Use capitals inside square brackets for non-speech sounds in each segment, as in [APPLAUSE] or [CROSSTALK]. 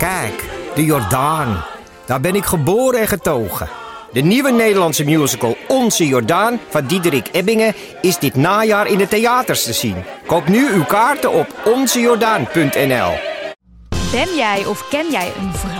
Kijk, de Jordaan. Daar ben ik geboren en getogen. De nieuwe Nederlandse musical Onze Jordaan van Diederik Ebbingen is dit najaar in de theaters te zien. Koop nu uw kaarten op onzejordaan.nl. Ben jij of ken jij een vrouw?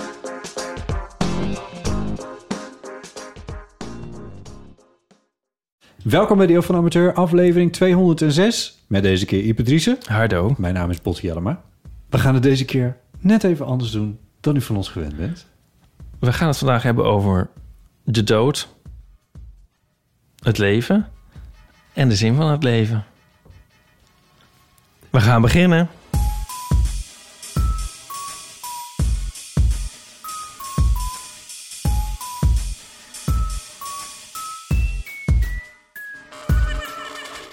Welkom bij Deel van Amateur, aflevering 206. Met deze keer Ipe Driessen. Hardo. Mijn naam is Botti Jellema. We gaan het deze keer net even anders doen dan u van ons gewend bent. We gaan het vandaag hebben over de dood, het leven en de zin van het leven. We gaan beginnen.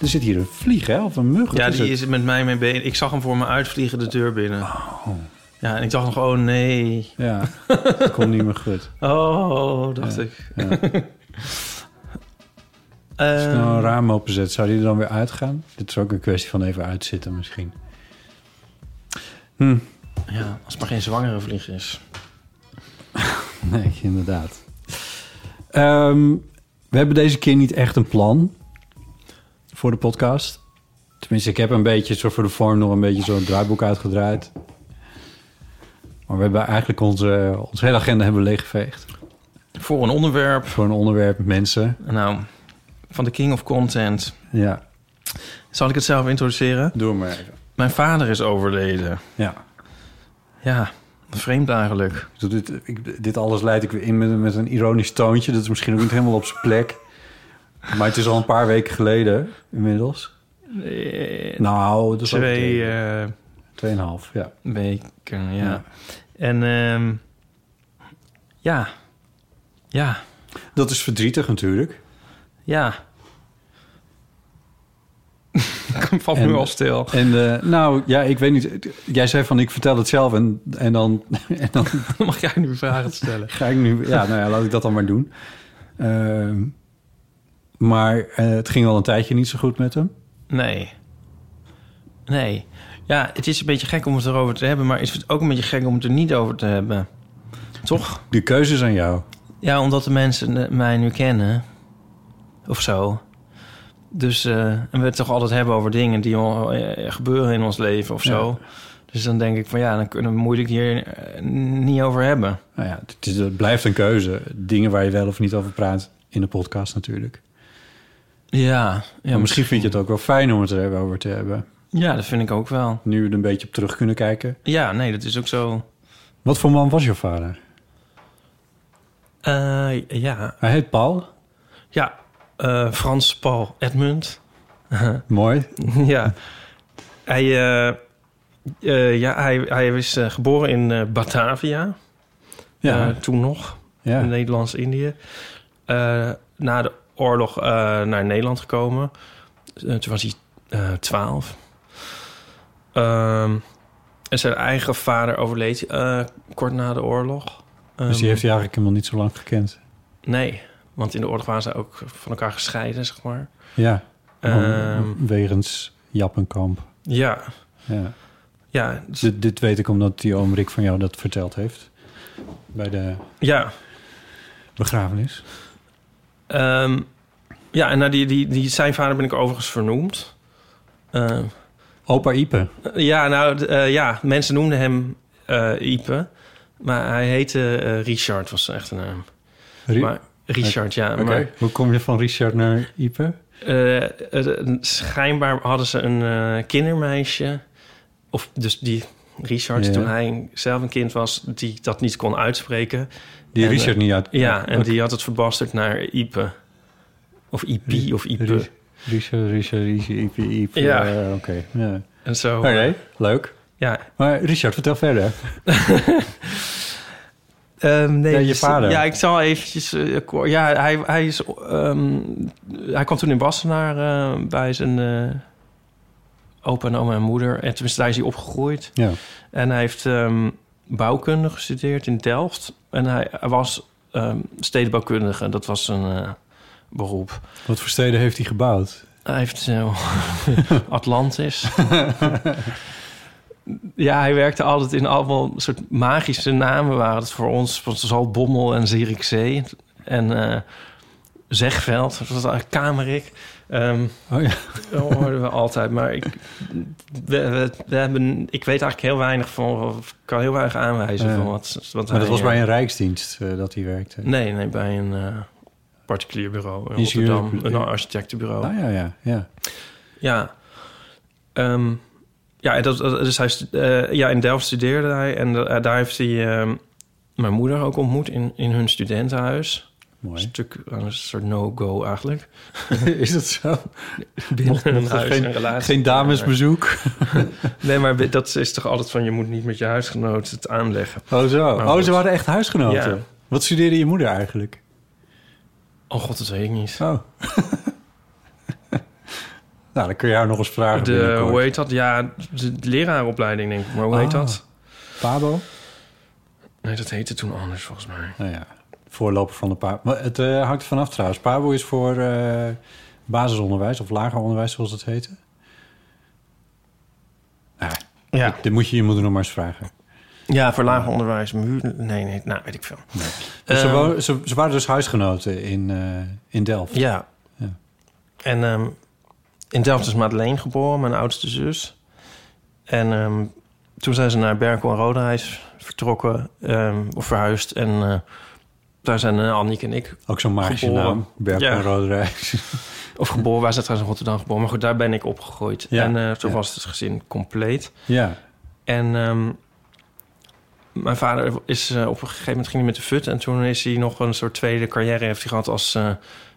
Er zit hier een vlieg, hè? Of een mug? Ja, is die het? is met mij mee bezig. Ik zag hem voor me uitvliegen de deur binnen. Ja, en ik dacht nog, oh nee. Ja, dat komt niet meer goed. [LAUGHS] Oh, dacht Ja. ik. Ja. [LAUGHS] Als je nou een raam openzet, zou die er dan weer uitgaan? Dit is ook een kwestie van even uitzitten misschien. Hm, ja, als het maar geen zwangere vlieg is. [LAUGHS] nee, inderdaad. Ehm, we hebben deze keer niet echt een plan voor de podcast. Tenminste, ik heb een beetje, zo voor de vorm, nog een beetje zo'n draaiboek uitgedraaid. Maar we hebben eigenlijk onze, onze hele agenda hebben we leeggeveegd. Voor een onderwerp, Voor een onderwerp mensen. nou, van de King of Content. Ja, Zal ik het zelf introduceren? doe maar even. Mijn vader is overleden. Ja, Ja, vreemd eigenlijk. ik dit, ik, dit alles leid ik weer in met, met een ironisch toontje. Dat is misschien ook niet helemaal op zijn plek. Maar het is al een paar weken geleden inmiddels. Eh, Nou, dat is ook twee eh, tweeënhalf, ja. weken, ja. Ja. En ehm, ja, ja, Dat is verdrietig natuurlijk. ja. Ik val nu al stil. En eh, nou, ja, ik weet niet. Jij zei van ik vertel het zelf en, en, dan, [LAUGHS] en [LAUGHS] dan Mag jij nu vragen stellen? ga ik nu... Ja, nou ja, laat ik dat dan maar doen. Ehm, maar eh, het ging al een tijdje niet zo goed met hem. Nee. Nee. Ja, het is een beetje gek om het erover te hebben, maar het is ook een beetje gek om het er niet over te hebben. Toch? De keuze is aan jou. Ja, omdat de mensen eh, mij nu kennen. Of zo. Dus, eh, en we het toch altijd hebben over dingen die gebeuren in ons leven of zo. Dus dan denk ik van ja, dan kunnen we moeilijk hier niet over hebben. Nou ja, het, is, het blijft een keuze. Dingen waar je wel of niet over praat in de podcast natuurlijk. Ja, ja misschien vind je het ook wel fijn om het er even over te hebben. Ja, dat vind ik ook wel. Nu we er een beetje op terug kunnen kijken. Ja, nee, dat is ook zo. Wat voor man was je vader? Eh, ja, Hij heet Paul. ja eh, Frans Paul Edmund. [LAUGHS] Mooi. ja. Hij, eh, ja, hij, hij is geboren in Batavia. Ja, toen nog. ja. in Nederlands-Indië. Na de oorlog eh, naar Nederland gekomen. Eh, toen was hij eh, twaalf. Ehm, en zijn eigen vader overleed kort na de oorlog. dus Ehm, die heeft hij eigenlijk helemaal niet zo lang gekend. Nee, want in de oorlog waren ze ook van elkaar gescheiden, zeg maar. Ja, Ehm, wegens Jappenkamp. ja, Ja. ja, dus- Dit, dit weet ik omdat die oom Rick van jou dat verteld heeft. Bij de ja. begrafenis. Ehm, ja, en naar die, die, die, zijn vader ben ik overigens vernoemd. Ehm, Opa Ipe. Ja, nou eh, ja, mensen noemden hem eh Ipe. Maar hij heette eh, Richard, was zijn echte naam. Ri- Maar, Richard, ja. Maar Hoe kom je van Richard naar Ipe? eh, eh, schijnbaar hadden ze een eh, kindermeisje. Of dus die Richard, Ja. toen hij zelf een kind was... die dat niet kon uitspreken. Die En, Richard eh, niet uit. Ja, en die had het verbasterd naar Ipe. Of Ipi of Ipe. Ri- Richard, Richard, Richard, Ipe, Ipe. Ja. eh, Oké, ja. En zo. Oké, leuk. Ja, Maar Richard, vertel verder. [LAUGHS] Ehm, nee, Ja, je dus, vader. Ja, ik zal eventjes... eh, ja, hij, hij, is, ehm, hij kwam toen in Wassenaar eh, bij zijn eh, opa en oma en moeder. En tenminste, daar is hij opgegroeid. Ja. En hij heeft ehm, bouwkunde gestudeerd in Delft. En hij, hij was ehm, stedenbouwkundige. Dat was zijn eh, beroep. Wat voor steden heeft hij gebouwd? Hij heeft zo [LAUGHS] Atlantis. [LAUGHS] ja, hij werkte altijd in allemaal soort magische namen waren het voor ons. Zoals Bommel en Zierikzee. En eh, Zegveld, dat was eigenlijk Kamerik. Ehm Oh ja. dat hoorden we altijd. Maar ik, we, we, we hebben, ik weet eigenlijk heel weinig van... Ik kan heel weinig aanwijzen van wat, wat Maar dat was bij eh, een rijksdienst eh, dat hij werkte. Nee, nee, bij een eh, particulier bureau in Ingenieur- Rotterdam. Een architectenbureau. Ah ja, ja, ja. Ja. Ehm, ja, dat, dus hij, ja, in Delft studeerde hij. En daar heeft hij ehm, mijn moeder ook ontmoet in, in hun studentenhuis. Een Mooi. stuk, een soort no-go eigenlijk. [LAUGHS] Is dat zo? Binnen een huis geen- een relatie. Geen damesbezoek? [LAUGHS] Nee, maar dat is toch altijd van... je moet niet met je huisgenoot het aanleggen. Oh zo. Maar Oh, goed. ze waren echt huisgenoten. Ja. Wat studeerde je moeder eigenlijk? Oh god, dat weet ik niet. Oh. [LAUGHS] nou, dan kun je haar nog eens vragen. De, binnenkort. hoe heet dat? Ja, de leraaropleiding denk ik. Maar hoe heet Ah. dat? Pabo? Nee, dat heette toen anders volgens mij. Nou ja, voorloper van de Pabo. Maar het eh, hangt er vanaf trouwens. Pabo is voor eh, basisonderwijs of lager onderwijs, zoals het heette. Ah, Ja, dit, dit moet je je moeder nog maar eens vragen. ja voor lager onderwijs. Muur, nee, nee, nou weet ik veel. Dus ze, Ehm, ze, ze waren dus huisgenoten in, eh, in Delft. Ja. Ja. En ehm, in Delft is Madeleine geboren, mijn oudste zus. En ehm, toen zijn ze naar Berkel en Roderijs vertrokken, of verhuisd. En daar zijn uh, Annick en ik, Ook zo'n magische naam. Berk Ja. en Roderijs. [LAUGHS] of geboren, wij zijn trouwens in Rotterdam geboren. Maar goed, daar ben ik opgegroeid. Ja, En eh, toen ja. was het gezin compleet. ja. En ehm, mijn vader is eh, op een gegeven moment ging hij met de fut. En toen is hij nog een soort tweede carrière heeft hij gehad als eh,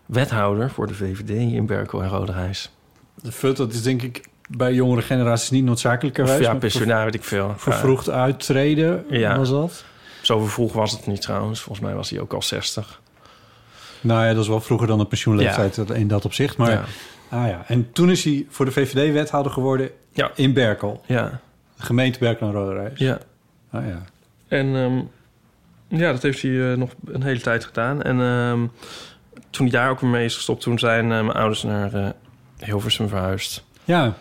wethouder voor de VVD in Berkel en Roderijs. De FUT, dat is denk ik bij jongere generaties niet noodzakelijk ja, maar pensionaar, weet ik veel. ver- Vervroegd uittreden Ja. was dat? Zo vroeg was het niet trouwens. Volgens mij was hij ook al 60. Nou ja, dat is wel vroeger dan de pensioenleeftijd in dat opzicht. Maar, ja. ah ja. En toen is hij voor de VVD wethouder geworden Ja. in Berkel. Ja. De gemeente Berkel en Roderijs. ja. Ah ja. En ehm, ja, dat heeft hij eh, nog een hele tijd gedaan. En ehm, toen hij daar ook weer mee is gestopt... toen zijn eh, mijn ouders naar eh, Hilversum verhuisd. Ja,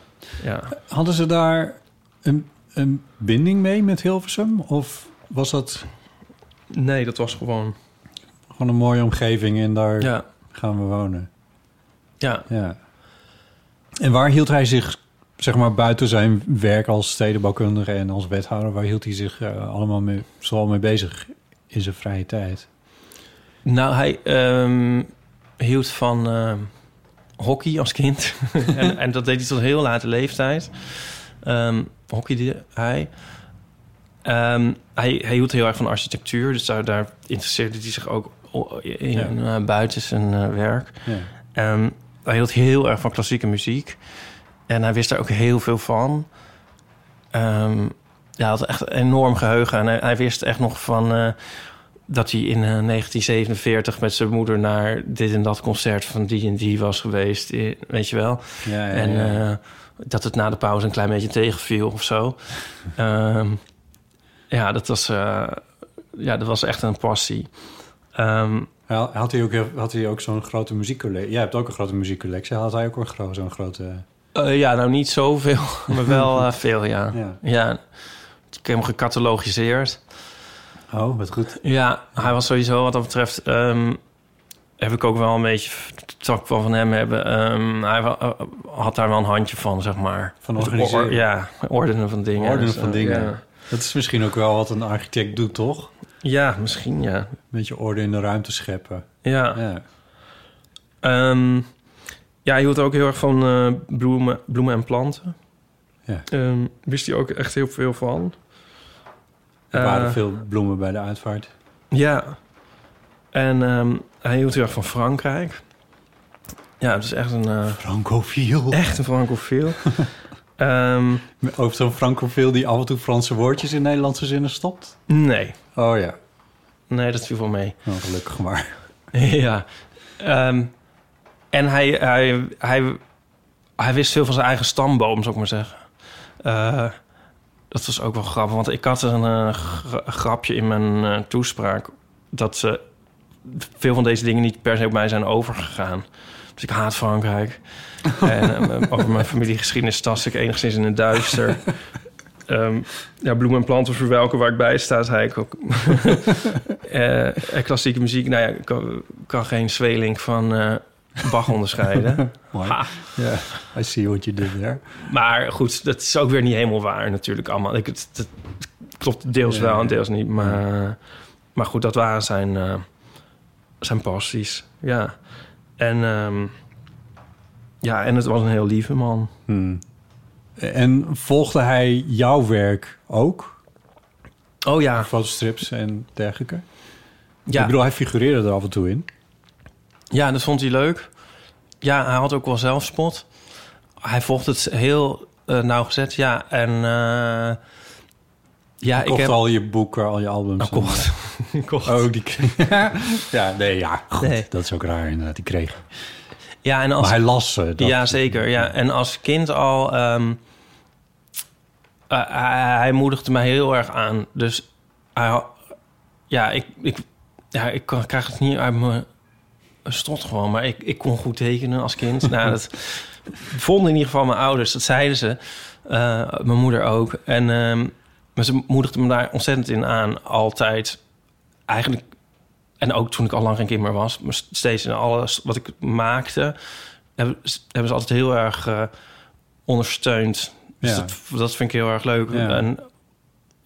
Ja. hadden ze daar een, een binding mee met Hilversum? Of was dat Nee, dat was gewoon... gewoon een mooie omgeving en daar Ja. gaan we wonen? Ja. Ja. En waar hield hij zich, zeg maar, buiten zijn werk als stedenbouwkundige en als wethouder, waar hield hij zich eh, allemaal mee, zoal mee bezig in zijn vrije tijd? Nou, hij ehm, hield van ehm, hockey als kind. [LAUGHS] en, en dat deed hij tot heel late leeftijd. Ehm hockeyde hij. Ehm, hij. Hij hield heel erg van architectuur. Dus daar, daar interesseerde hij zich ook in Ja. eh, buiten zijn eh, werk. Ja. Ehm, hij hield heel erg van klassieke muziek. En hij wist daar ook heel veel van. Ehm, ja, hij had echt een enorm geheugen. En hij, hij wist echt nog van... eh, dat hij in eh, 1947 met zijn moeder... naar dit en dat concert van die en die was geweest. Weet je wel? Ja, ja, En dat het na de pauze een klein beetje tegenviel of zo. Ehm, ja, dat was, eh, ja, dat was echt een passie. Ehm, Had hij ook, had hij ook zo'n grote muziekcollectie? Jij hebt ook een grote muziekcollectie. Had hij ook een gro- zo'n grote... eh, ja, nou niet zoveel, [LAUGHS] maar wel eh, veel, ja. Ja. Ja, ik heb hem gecatalogiseerd. Oh, wat goed. Ja, hij was sowieso wat dat betreft... ehm, heb ik ook wel een beetje... wel van hem hebben. ehm, hij had daar wel een handje van, zeg maar. Van Dus organiseren. or- ja, ordenen van dingen. Ordenen Dus, van eh, dingen. Ja. Dat is misschien ook wel wat een architect doet, toch? ja, misschien, ja. Een beetje orde in de ruimte scheppen. Ja, Ja. Ehm, ja hij hield ook heel erg van eh, bloemen, bloemen en planten. Ja. Ehm, wist hij ook echt heel veel van. Er waren Eh, veel bloemen bij de uitvaart. Ja. En ehm, hij hield heel erg van Frankrijk. Ja, het is echt een, eh, Francofiel. echt een francofiel. [LAUGHS] Ehm, Over zo'n francofiel die af en toe Franse woordjes in Nederlandse zinnen stopt? nee, Oh ja, nee, dat viel wel mee. oh, gelukkig maar. [LAUGHS] ja. Ehm, en hij, hij, hij, hij wist veel van zijn eigen stamboom, zou ik maar zeggen. Eh, dat was ook wel grappig, want ik had een eh, gra- grapje in mijn eh, toespraak... dat ze veel van deze dingen niet per se op mij zijn overgegaan. Dus ik haat Frankrijk. En eh, over mijn familiegeschiedenis tast ik enigszins in het duister. [LAUGHS] Ehm, ja, bloemen en planten verwelken waar ik bij sta, zei ik ook. [LAUGHS] En klassieke muziek, nou ja, ik kan, kan geen Zweelink van eh, Bach onderscheiden. [LAUGHS] Mooi. Ja, I see what you did there. Maar goed, dat is ook weer niet helemaal waar natuurlijk allemaal. Ik, het, het klopt deels wel en deels niet. Maar, maar goed, dat waren zijn, zijn passies. Ja. En, ehm, ja, en het was een heel lieve man. Hmm. En volgde hij jouw werk ook? Oh ja, Fotostrips en dergelijke? ja. Ik bedoel, hij figureerde er af en toe in. Ja, dat vond hij leuk. Ja, hij had ook wel zelfspot. Hij volgt het heel eh, nauwgezet, ja. En eh, ja, ik Kocht heb... al je boeken, al je albums. Nou, kocht. [LAUGHS] kocht. Oh, die kreeg... [LAUGHS] ja, nee, ja, goed. Nee. Dat is ook raar inderdaad, die kreeg. Ja, en als... Maar hij las ze. dat- ja, zeker. Ja. En als kind al... ehm, eh, hij, hij moedigde mij heel erg aan. Dus hij, ja, ik, ik, ja, ik kan- krijg het niet uit mijn strot gewoon. Maar ik, ik kon goed tekenen als kind. nou, [LAUGHS] dat vonden in ieder geval mijn ouders. Dat zeiden ze. Eh, mijn moeder ook. En ehm, maar ze moedigde me daar ontzettend in aan. Altijd. Eigenlijk... En ook toen ik al lang geen kind meer was. Maar steeds in alles wat ik maakte... hebben, hebben ze altijd heel erg eh, ondersteund. Dus Ja. dat, dat vind ik heel erg leuk. Ja. En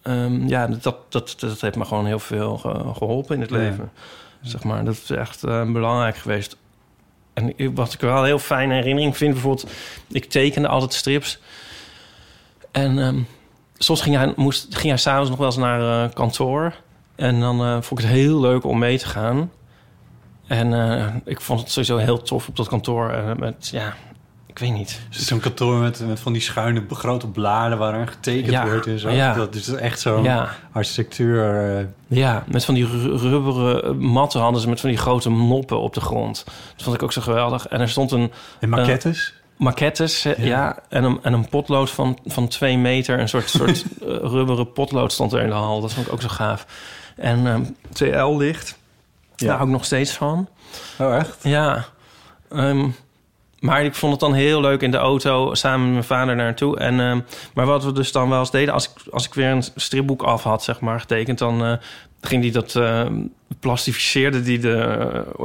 ehm, ja, dat, dat, dat heeft me gewoon heel veel ge- geholpen in het Ja. leven. Zeg maar, dat is echt eh, belangrijk geweest. En wat ik wel een heel fijne herinnering vind, bijvoorbeeld, ik tekende altijd strips. En ehm, soms ging hij, moest, ging hij s'avonds nog wel eens naar eh, kantoor. En dan eh, vond ik het heel leuk om mee te gaan. En eh, ik vond het sowieso heel tof op dat kantoor. eh, met, ja, ik weet niet. Er zit zo'n kantoor met, met van die schuine grote bladen waaraan getekend Ja, wordt en zo. ja. Dat is echt zo'n Ja. architectuur. Ja, met van die ru- rubberen matten hadden ze met van die grote moppen op de grond. Dat vond ik ook zo geweldig. En er stond een en maquettes. maquettes, hè, ja. en, een, en een potlood van, van twee meter. Een soort, soort [LAUGHS] rubberen potlood stond er in de hal. Dat vond ik ook zo gaaf. En ehm TL-licht, Ja. daar hou ik nog steeds van. oh, echt? Ja, ehm, maar ik vond het dan heel leuk in de auto samen met mijn vader naartoe. En, ehm, maar wat we dus dan wel eens deden, als ik, als ik weer een stripboek af had, zeg maar, getekend, dan eh, ging die dat eh, plastificeerde die de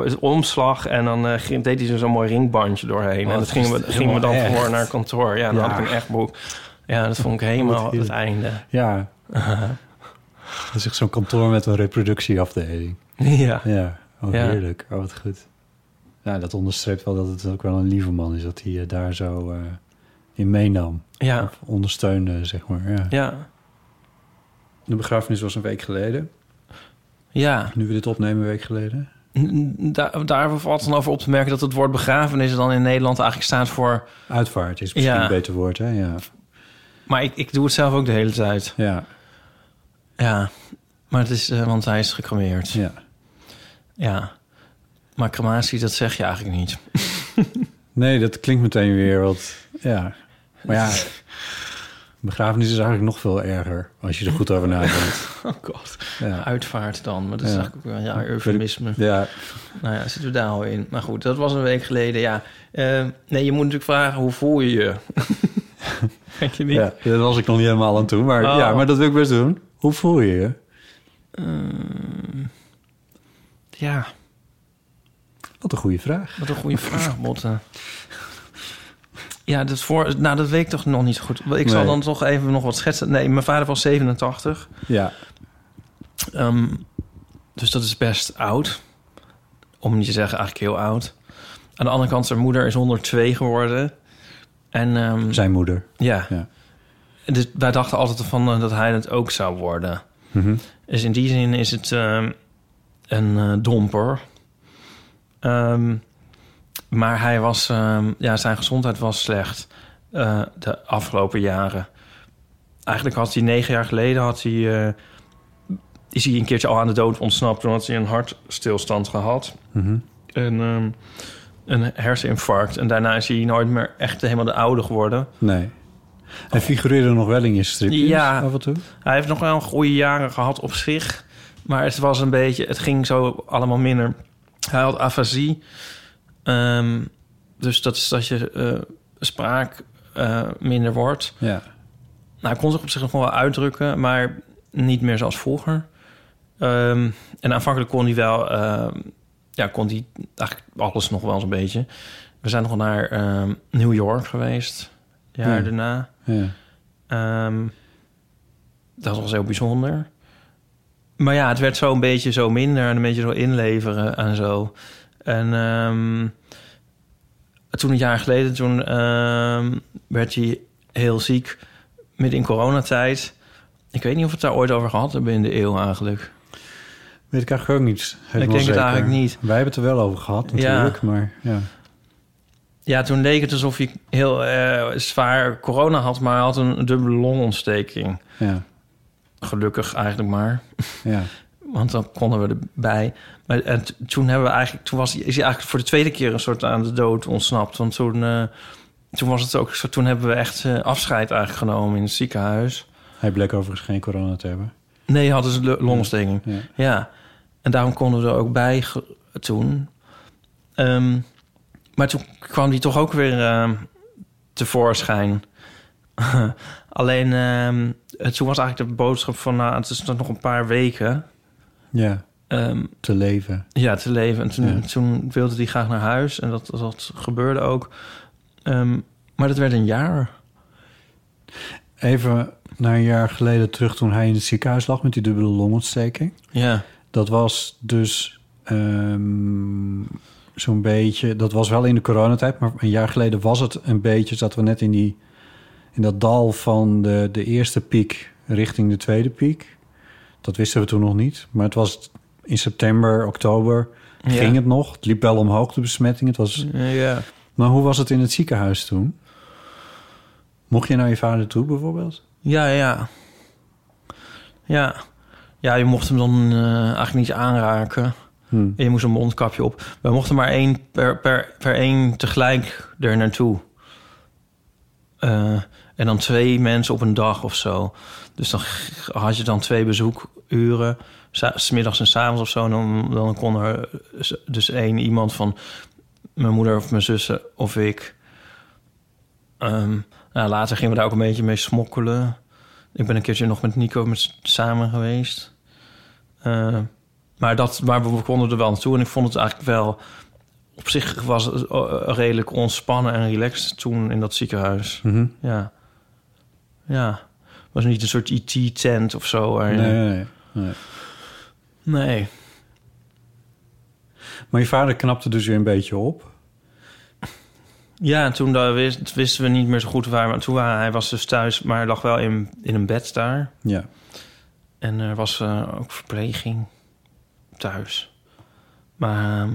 eh, omslag en dan eh, ging, deed hij er zo'n mooi ringbandje doorheen. Oh, en dat gingen we, gingen we dan voor naar kantoor. Ja, dan Ja. had ik een echt boek. Ja, dat vond ik helemaal het einde. Ja. [LAUGHS] Dat is echt zo'n kantoor met een reproductieafdeling. ja. Ja, oh, Ja. heerlijk. Oh, wat goed. Ja, dat onderstreept wel dat het ook wel een lieve man is... dat hij je daar zo eh, in meenam. Ja, Of ondersteunde, zeg maar. Ja. ja, De begrafenis was een week geleden. ja. Nu we dit opnemen, een week geleden. Daar, daar valt dan over op te merken dat het woord begrafenis dan in Nederland eigenlijk staat voor... Uitvaart is misschien Ja. een beter woord, hè? Ja. Maar ik, ik doe het zelf ook de hele tijd. Ja, Ja, maar het is, eh, want hij is gecremeerd. Ja. ja. Maar crematie, dat zeg je eigenlijk niet. [LAUGHS] Nee, dat klinkt meteen weer wat... Ja. Maar ja, begrafenis is eigenlijk nog veel erger... als je er goed over nadenkt. [LAUGHS] Oh god. Ja. Uitvaart dan, maar dat is Ja. eigenlijk ook wel ja, eufemisme. Ja, Nou ja, zitten we daar al in. Maar goed, dat was een week geleden, ja. Eh, nee, je moet natuurlijk vragen, hoe voel je je? [LAUGHS] Denk je niet? ja, daar was ik nog niet helemaal aan toe. Maar Oh. ja, maar dat wil ik best doen. Hoe voel je je? Eh, ja, Wat een goede vraag. wat een goede vraag, Botte. Ja, dat, voor, nou, dat weet ik toch nog niet zo goed. Ik zal dan toch even nog wat schetsen. Nee, mijn vader was 87. Ja, Ehm, dus dat is best oud. Om niet te zeggen eigenlijk heel oud. Aan de andere kant, zijn moeder is 102 geworden. En ehm, zijn moeder. ja. Ja. Dus wij dachten altijd van eh, dat hij het ook zou worden. Mhm. Dus in die zin is het ehm, een eh, domper. Ehm, maar hij was, ehm, ja, zijn gezondheid was slecht. eh, de afgelopen jaren. Eigenlijk had hij negen jaar geleden had hij, is hij een keertje al aan de dood ontsnapt. Toen had hij een hartstilstand gehad. Mhm. En een herseninfarct. En daarna is hij nooit meer echt helemaal de oude geworden. Nee. Hij figureerde nog wel in je stripjes Ja. af en toe. Hij heeft nog wel goede jaren gehad op zich. Maar het was een beetje... Het ging zo allemaal minder. Hij had afasie. Ehm, dus dat is dat je eh, spraak eh, minder wordt. Ja. Nou, hij kon zich op zich nog wel uitdrukken, maar niet meer zoals vroeger. Ehm, en aanvankelijk kon hij wel, ehm, ja, kon hij eigenlijk alles nog wel eens een beetje. We zijn nog naar New York geweest, jaar Ja. daarna. Ja. Ehm, dat was heel bijzonder. Maar ja, het werd zo een beetje zo minder en een beetje zo inleveren en zo. En ehm, toen een jaar geleden, toen ehm, werd hij heel ziek midden in coronatijd. Ik weet niet of we het daar ooit over gehad hebben in de eeuw eigenlijk. Weet ik eigenlijk ook niet. helemaal denk het eigenlijk niet. Wij hebben het er wel over gehad Ja. natuurlijk, maar ja. Ja, toen leek het alsof hij heel eh, zwaar corona had, maar had een dubbele longontsteking. Ja, Gelukkig eigenlijk maar. ja. [LAUGHS] Want dan konden we erbij. Maar en t- toen hebben we eigenlijk, toen was, hij- is hij eigenlijk voor de tweede keer een soort aan de dood ontsnapt. Want toen, eh, toen was het ook zo, toen hebben we echt eh, afscheid eigenlijk genomen in het ziekenhuis. Hij bleek overigens geen corona te hebben. Nee, hadden ze lo- longontsteking. Ja. Ja. En daarom konden we er ook bij toen. Ehm, maar toen kwam die toch ook weer ehm, tevoorschijn. [LAUGHS] Alleen, het- toen was eigenlijk de boodschap van... Nou, het is nog een paar weken ja, ehm, te leven. ja, te leven. En toen, Ja. toen wilde hij graag naar huis. En dat, dat gebeurde ook. Maar dat werd een jaar. Even naar een jaar geleden terug toen hij in het ziekenhuis lag met die dubbele longontsteking. Ja. Dat was dus zo'n beetje... Dat was wel in de coronatijd, maar een jaar geleden was het een beetje... zaten we net in, die, in dat dal van de, de eerste piek richting de tweede piek. Dat wisten we toen nog niet. Maar het was in september, oktober Ja. ging het nog. Het liep wel omhoog, de besmetting. Het was... Ja. Maar hoe was het in het ziekenhuis toen? Mocht je naar je vader toe bijvoorbeeld? Ja, ja. Ja. Ja, je mocht hem dan eh, eigenlijk niet aanraken. Hm. En je moest een mondkapje op. We mochten maar één per, per, per één tegelijk er naartoe. Eh, en dan twee mensen op een dag of zo. Dus dan had je dan twee bezoekuren. Sa- 's middags en s avonds of zo. En dan, kon er s- dus één iemand van mijn moeder of mijn zussen of ik. Ehm, nou, later gingen we daar ook een beetje mee smokkelen. Ik ben een keertje nog met Nico met, samen geweest. Eh, maar, dat, maar we konden er wel naartoe. En ik vond het eigenlijk wel... Op zich was het eh, redelijk ontspannen en relaxed toen in dat ziekenhuis. Mhm. Ja. Ja. Het was niet een soort IT-tent of zo. waar Nee, nee, nee, nee. Maar je vader knapte dus weer een beetje op. Ja, en toen daar wist, wisten we niet meer zo goed waar. Maar toen waren, hij was dus thuis, maar hij lag wel in, in een bed daar. Ja. En er was eh, ook verpleging thuis. Maar, ehm,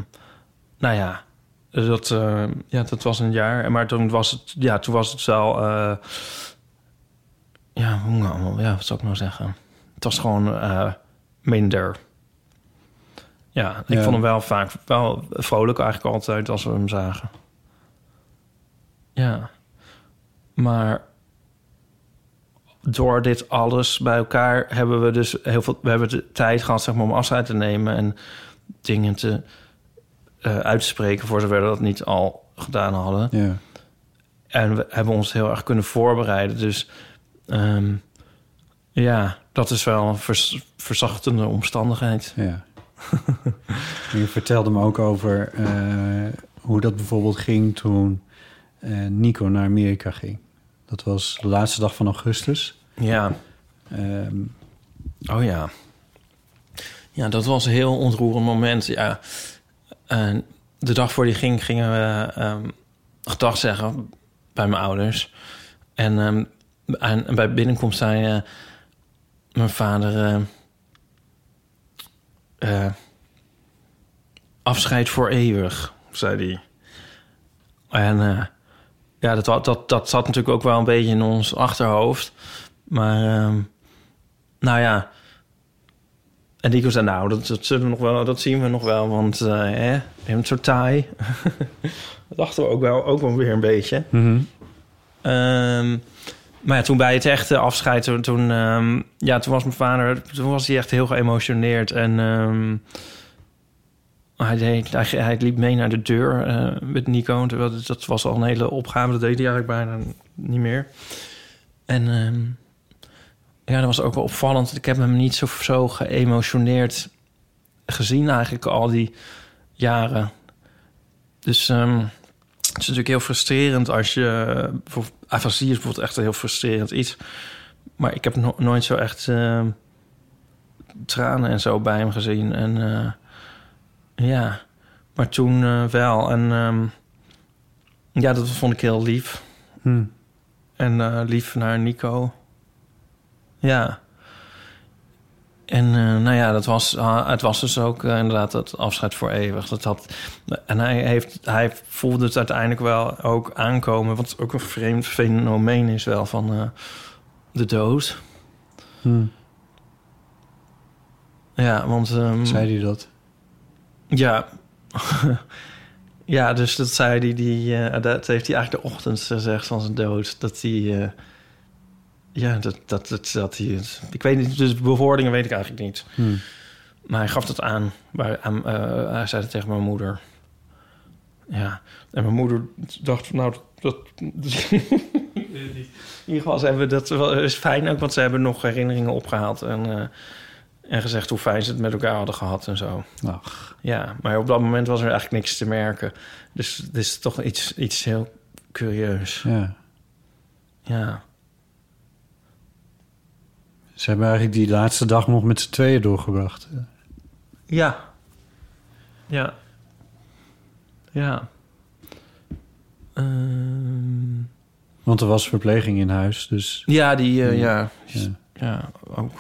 nou ja, dat, eh, ja, dat was een jaar. Maar toen was het, ja, toen was het wel... eh, ja, hoe nou, ja, wat zou ik nou zeggen? Het was gewoon eh, minder. Ja, ik Ja. vond hem wel vaak wel vrolijk eigenlijk altijd als we hem zagen. Ja. Maar door dit alles bij elkaar hebben we dus heel veel... We hebben de tijd gehad zeg maar, om afscheid te nemen... en dingen te eh, uit te spreken... voor zover we dat niet al gedaan hadden. Ja. En we hebben ons heel erg kunnen voorbereiden. Dus ehm, ja, dat is wel een vers- verzachtende omstandigheid. ja. [LAUGHS] Je vertelde me ook over eh, hoe dat bijvoorbeeld ging toen eh, Nico naar Amerika ging. Dat was de laatste dag van augustus. Ja, Ehm, oh ja. Ja, dat was een heel ontroerend moment. Ja, en de dag voor die ging, gingen we ehm gedag zeggen bij mijn ouders. En, ehm, en, bij binnenkomst zei eh, mijn vader... eh, eh, afscheid voor eeuwig, zei hij. En, ja, dat, dat, dat zat natuurlijk ook wel een beetje in ons achterhoofd. Maar, ehm, nou ja. En Nico zei, nou, dat, dat, zullen we nog wel, dat zien we nog wel, want eh hè, het zo taai. [LAUGHS] dat dachten we ook wel, ook wel weer een beetje. Ehm, maar ja, toen bij het echte afscheid, toen, toen, ehm, ja, toen was mijn vader, toen was hij echt heel geëmotioneerd. En ehm, hij, deed, hij, hij liep mee naar de deur eh, met Nico. Terwijl dat, was al een hele opgave, dat deed hij eigenlijk bijna niet meer. En ehm, ja, dat was ook wel opvallend. Ik heb hem niet zo, zo geëmotioneerd gezien eigenlijk al die jaren. Dus ehm, het is natuurlijk heel frustrerend als je... voor- Afasie is bijvoorbeeld echt een heel frustrerend iets. Maar ik heb no- nooit zo echt ehm, tranen en zo bij hem gezien. En eh, ja, maar toen eh, wel. En ehm, ja, dat vond ik heel lief. Hm. En eh, lief naar Nico. Ja. En eh, nou ja, dat was, ah, het was dus ook inderdaad het afscheid voor eeuwig. Dat had, en hij, heeft, hij voelde het uiteindelijk wel ook aankomen. Wat ook een vreemd fenomeen is wel van de dood. Hm. Ja, want... ehm, Zei hij dat? Ja. [LAUGHS] ja, dus dat zei hij, die, eh, dat heeft hij eigenlijk de ochtend gezegd van zijn dood. Dat hij, eh, ja, dat, dat, dat, dat hij ik weet niet, dus bewoordingen weet ik eigenlijk niet. Hm. Maar hij gaf dat aan, maar aan eh, hij zei het tegen mijn moeder. Ja, en mijn moeder dacht van, nou, dat... [LAUGHS] In ieder geval, ze hebben dat wel is fijn ook, want ze hebben nog herinneringen opgehaald en, eh, en gezegd hoe fijn ze het met elkaar hadden gehad en zo. Ach, Ja, maar op dat moment was er eigenlijk niks te merken. Dus het is toch iets, iets heel curieus. ja. Ja. Ze hebben eigenlijk die laatste dag nog met z'n tweeën doorgebracht. Ja. Ja. Ja. Ehm, Want er was verpleging in huis, dus... ja, die, eh, ja. Ja. Ja, ook.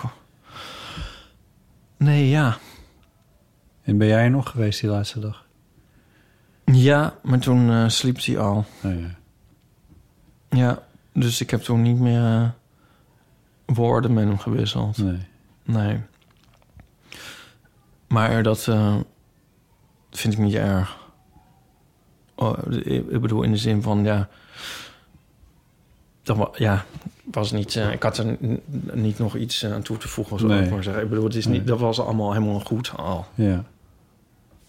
Nee, ja. En ben jij er nog geweest die laatste dag? Ja, maar toen eh, sliep hij al. Oh, ja. Ja, dus ik heb toen niet meer eh, woorden met hem gewisseld. Nee. Nee. Maar dat eh, vind ik niet erg. Oh, ik ik bedoel, in de zin van, ja... Wa- ja, was niet... eh, ik had er niet nog iets aan toe te voegen, zo Nee. ik maar zeggen. Ik bedoel, het is Nee. niet, dat was allemaal helemaal goed al. Ja.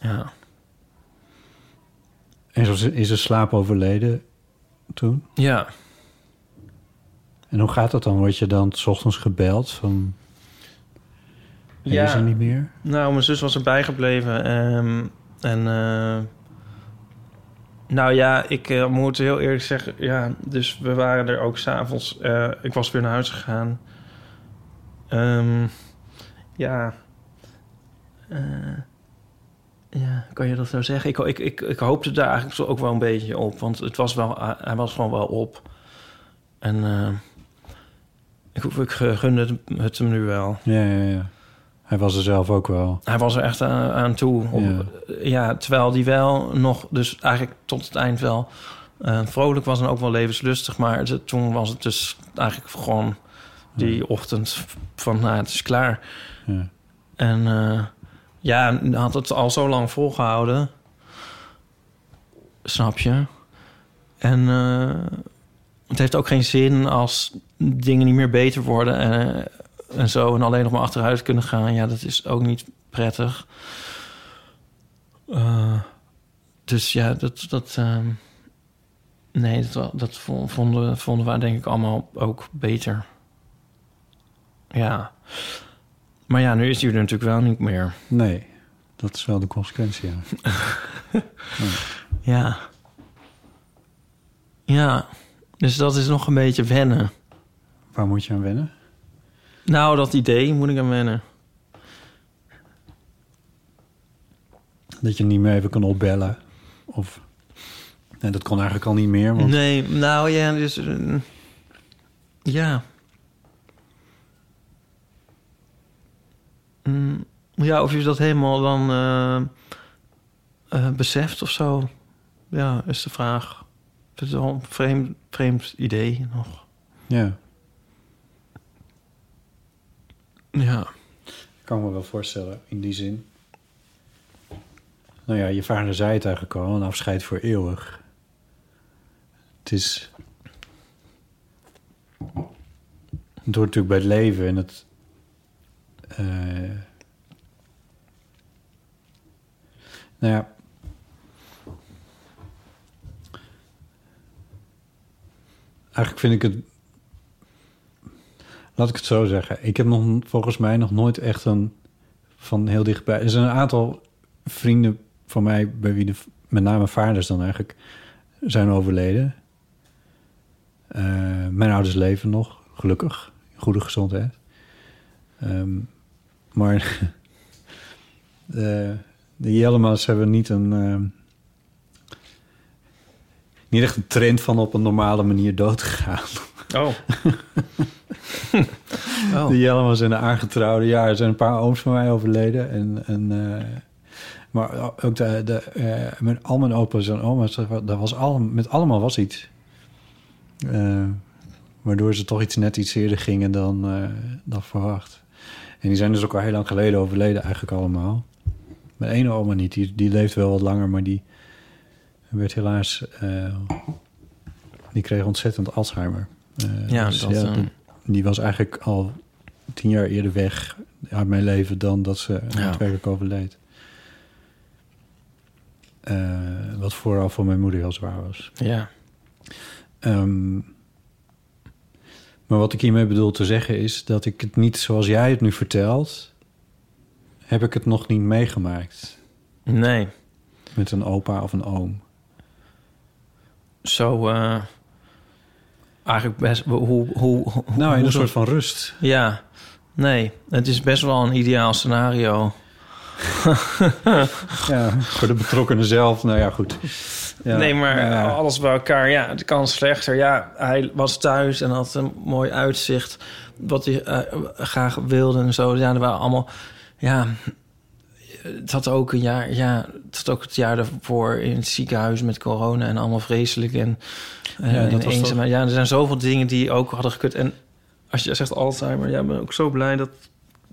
Ja. En zo is- er slaap overleden toen? Ja. En hoe gaat dat dan? Word je dan 's ochtends gebeld van... Ja. is er niet meer? Nou, mijn zus was erbij gebleven. ehm, en eh, nou ja, ik eh, moet heel eerlijk zeggen, ja, dus we waren er ook s'avonds. eh ik was weer naar huis gegaan. Ehm, ja. Eh, ja, kan je dat zo zeggen? Ik, ik, ik, hoopte daar eigenlijk ook wel een beetje op, want het was wel, hij was gewoon wel op. En ik, ik gunde het, het hem nu wel. Ja, ja, ja. Hij was er zelf ook wel. Hij was er echt aan, aan toe. Op- Ja. ja. terwijl die wel nog, dus eigenlijk tot het eind wel eh, vrolijk was en ook wel levenslustig. Maar het- toen was het dus eigenlijk gewoon die ochtend van, nou, het is klaar. Ja. En eh, ja, had het al zo lang volgehouden. Snap je? En eh, het heeft ook geen zin als dingen niet meer beter worden en, en zo... en alleen nog maar achteruit kunnen gaan. Ja, dat is ook niet prettig. Eh, dus ja, dat... dat ehm, nee, dat, dat vo- vonden, vonden wij denk ik allemaal ook beter. Ja. Maar ja, nu is hij er natuurlijk wel niet meer. Nee, dat is wel de consequentie, ja. [LAUGHS] Ja. Ja. Dus dat is nog een beetje wennen. Waar moet je aan wennen? Nou, dat idee moet ik aan wennen. Dat je niet meer even kan opbellen? Of... Nee, dat kon eigenlijk al niet meer, want... Nee, nou ja, dus... eh, ja. Mm, ja, of je dat helemaal dan eh, eh, beseft of zo. Ja, is de vraag. Het is wel een vreemd, vreemd idee nog. Ja, Ja. kan me wel voorstellen in die zin. Nou ja, je vader zei het eigenlijk al, een afscheid voor eeuwig. Het is... Het hoort natuurlijk bij het leven en het... eh, nou ja... Eigenlijk vind ik het... Laat ik het zo zeggen. Ik heb nog volgens mij nog nooit echt een... Van heel dichtbij... Er zijn een aantal vrienden van mij... bij wie de, met name vaders dan eigenlijk... zijn overleden. Eh, mijn ouders leven nog, gelukkig. Goede gezondheid. Ehm, maar [LAUGHS] de, de Jellema's hebben niet een... ehm, niet echt een trend van op een normale manier dood te gaan. Oh. [LAUGHS] oh. De Jellema's en de aangetrouwde. Ja, er zijn een paar ooms van mij overleden. En, en, eh, maar ook de, de, eh, met al mijn opa's en oma's, dat wa- dat was al, met allemaal was iets. Eh, waardoor ze toch iets net iets eerder gingen dan, dan verwacht. En die zijn dus ook al heel lang geleden overleden eigenlijk allemaal. Mijn ene oma niet, die, die leeft wel wat langer, maar die werd helaas... die kreeg ontzettend Alzheimer. Eh, Ja, dus dat, eh, die was eigenlijk al tien jaar eerder weg uit mijn leven dan dat ze daadwerkelijk overleed. Eh, wat vooral voor mijn moeder heel zwaar was. Ja. Ehm, maar wat ik hiermee bedoel te zeggen is dat ik het niet zoals jij het nu vertelt, heb ik het nog niet meegemaakt Nee. met een opa of een oom. Zo... eigenlijk best... Hoe, hoe, hoe, Nou, in een soort van rust. Ja. Nee. Het is best wel een ideaal scenario. [LAUGHS] Ja, voor de betrokkenen zelf, nou ja, goed. Ja, nee, maar ja. alles bij elkaar. Ja, het kan slechter. Ja, hij was thuis en had een mooi uitzicht. Wat hij eh, graag wilde en zo. Ja, er waren allemaal... Ja, het had ook een jaar... Ja, het had ook het jaar daarvoor in het ziekenhuis met corona... en allemaal vreselijk en, eh Ja, dat was. Ja, er zijn zoveel dingen die ook hadden gekund. En als je zegt Alzheimer... Ja, ik ben ook zo blij dat...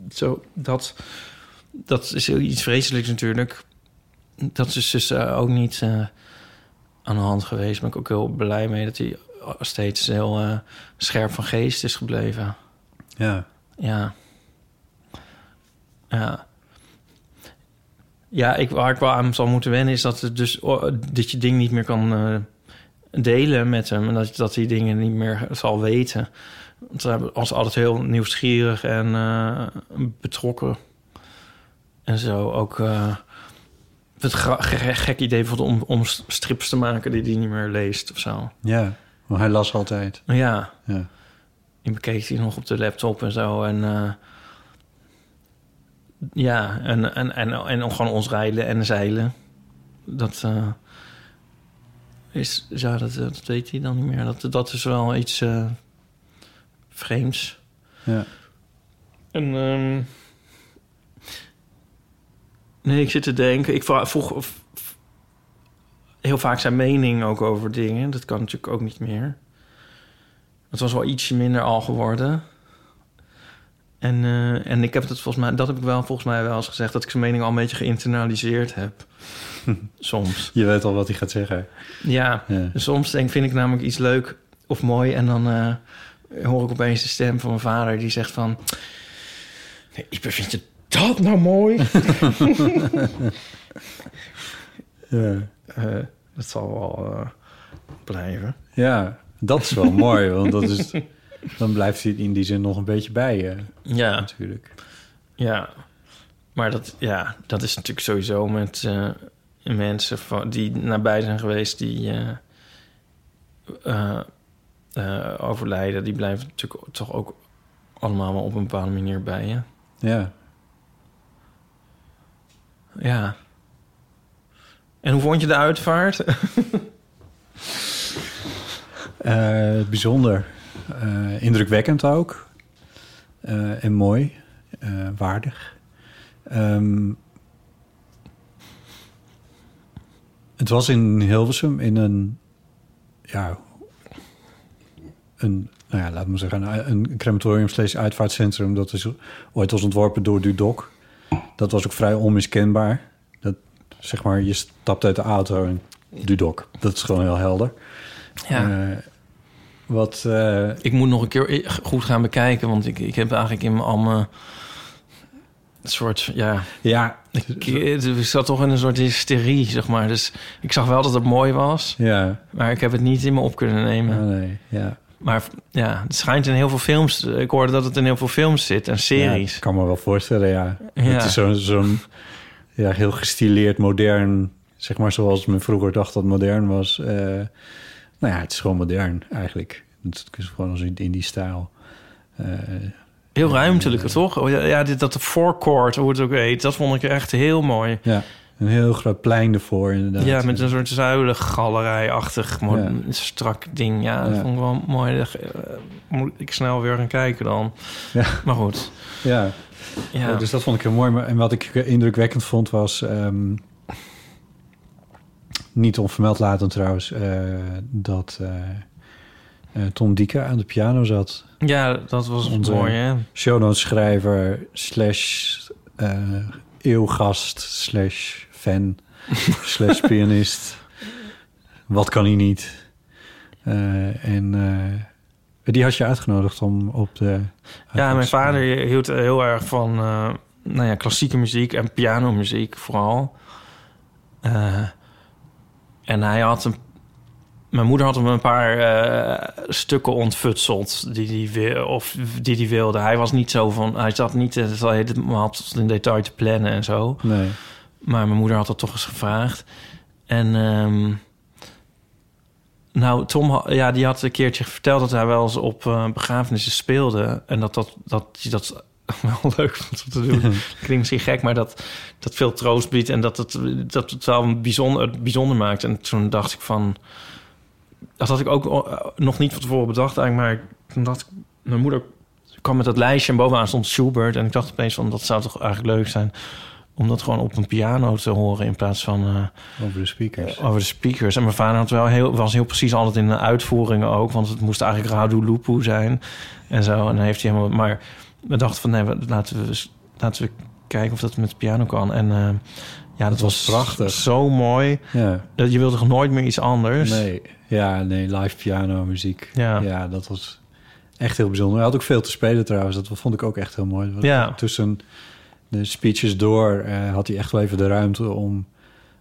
Zo, dat, dat is iets vreselijks natuurlijk. Dat is dus eh, ook niet eh, aan de hand geweest. Ben ik ook heel blij mee dat hij steeds heel scherp van geest is gebleven. ja. Ja. Ja. Ja, ik, waar ik wel aan zal moeten wennen is dat, het dus, oh, dat je ding niet meer kan eh, delen met hem. En dat, dat hij dingen niet meer zal weten. Want hij was altijd heel nieuwsgierig en eh, betrokken. En zo ook... eh, het gek idee bijvoorbeeld om, om strips te maken die hij niet meer leest of zo. ja, maar hij las altijd. Ja, Ja. die bekeek hij nog op de laptop en zo. En ja, en, en, en, en gewoon ons rijden en zeilen. Dat eh, is, ja, dat, dat weet hij dan niet meer. Dat, dat is wel iets eh, vreemds. Ja. En ehm, nee, ik zit te denken. Ik vroeg heel vaak zijn mening ook over dingen. Dat kan natuurlijk ook niet meer. Het was wel ietsje minder al geworden. En, eh, en ik heb het volgens mij, dat heb ik wel volgens mij wel eens gezegd, dat ik zijn mening al een beetje geïnternaliseerd heb. [LAUGHS] Soms. Je weet al wat hij gaat zeggen. Ja, Ja. soms denk, vind ik namelijk iets leuk of mooi en dan eh, hoor ik opeens de stem van mijn vader die zegt van, nee, Ipe, vind je dat nou mooi? [LAUGHS] Ja. Eh, dat zal wel blijven. ja, dat is wel mooi, want dat is, [LAUGHS] dan blijft hij in die zin nog een beetje bij je, Ja, natuurlijk. ja. Maar dat, ja, dat is natuurlijk sowieso met eh, mensen van, die nabij zijn geweest die eh, eh, eh, overlijden. Die blijven natuurlijk toch ook allemaal wel op een bepaalde manier bij je. Ja. Ja. En hoe vond je de uitvaart? [LAUGHS] Eh, bijzonder. Eh, indrukwekkend ook. Eh, en mooi. Eh, waardig. Ehm, het was in Hilversum in een ja, een, nou ja, laten we zeggen, een, crematorium slash uitvaartcentrum. Dat is ooit was ontworpen door Dudok. Dat was ook vrij onmiskenbaar. Dat, zeg maar, je stapt uit de auto en Dudok. Dat is gewoon heel helder. Ja. Wat, eh, Ik moet nog een keer goed gaan bekijken, want ik, ik heb eigenlijk in mijn al mijn soort, ja, ja, ik, ik zat toch in een soort hysterie, zeg maar. Dus ik zag wel dat het mooi was, ja, maar ik heb het niet in me op kunnen nemen. oh, nee, ja. Maar ja, het schijnt in heel veel films. Ik hoorde dat het in heel veel films zit en Ja, series. ik kan me wel voorstellen, ja. Ja. Het is zo'n zo'n ja, heel gestileerd, modern... zeg maar zoals men vroeger dacht dat modern was. Eh, nou ja, het is gewoon modern eigenlijk. Het is gewoon als in die stijl. Eh, Heel ruimtelijk, toch? Oh, ja, ja, dit, dat forecourt, hoe het ook heet, dat vond ik echt heel mooi. ja, een heel groot plein ervoor inderdaad. Ja, met een soort zuilengalerij-achtig Ja. strak ding. Ja, dat Ja. vond ik wel mooi. Dat, eh, moet ik snel weer gaan kijken dan. Ja. Maar goed. Ja, Ja, Ja, dus dat vond ik heel mooi. En wat ik indrukwekkend vond was... ehm, niet onvermeld laten trouwens... eh, dat eh, eh, Tom Dieke aan de piano zat. ja dat was Onze- mooi, hè? Shownoteschrijver slash eeuwgast slash fan [LAUGHS] slash pianist. Wat kan hij niet? En die had je uitgenodigd om op de... Ja, mijn vader hield heel erg van eh, nou ja, klassieke muziek en pianomuziek vooral. En hij had een... Mijn moeder had hem een paar eh, stukken ontfutseld die hij wil, of die wilde. Hij was niet zo van, hij zat niet eh, helemaal in detail te plannen en zo. Nee. Maar mijn moeder had dat toch eens gevraagd. En ehm, nou, Tom, ja, die had een keertje verteld dat hij wel eens op eh, begrafenissen speelde. En dat, dat, dat hij dat [LAUGHS] wel leuk om te doen. [LAUGHS] Klinkt misschien gek, maar dat, dat veel troost biedt en dat het, dat het wel bijzonder, bijzonder maakt. En toen dacht ik van... Dat had ik ook eh, nog niet van tevoren bedacht eigenlijk, maar toen dacht ik... Mijn moeder kwam met dat lijstje en bovenaan stond Schubert. En ik dacht opeens van, dat zou toch eigenlijk leuk zijn om dat gewoon op een piano te horen in plaats van eh, Over de speakers. over de speakers. En mijn vader had wel heel, was heel precies altijd in de uitvoeringen ook, want het moest eigenlijk Radu Lupu zijn en zo. En dan heeft hij helemaal. Maar we dachten van nee, laten we laten we kijken of dat met de piano kan. En eh, ja, dat was prachtig. zo mooi. Ja. Dat je wilde toch nooit meer iets anders. Nee, ja, nee, live piano muziek. Ja. ja, dat was echt heel bijzonder. Hij had ook veel te spelen trouwens. Dat vond ik ook echt heel mooi. Ja. Tussen de speeches door eh, had hij echt wel even de ruimte om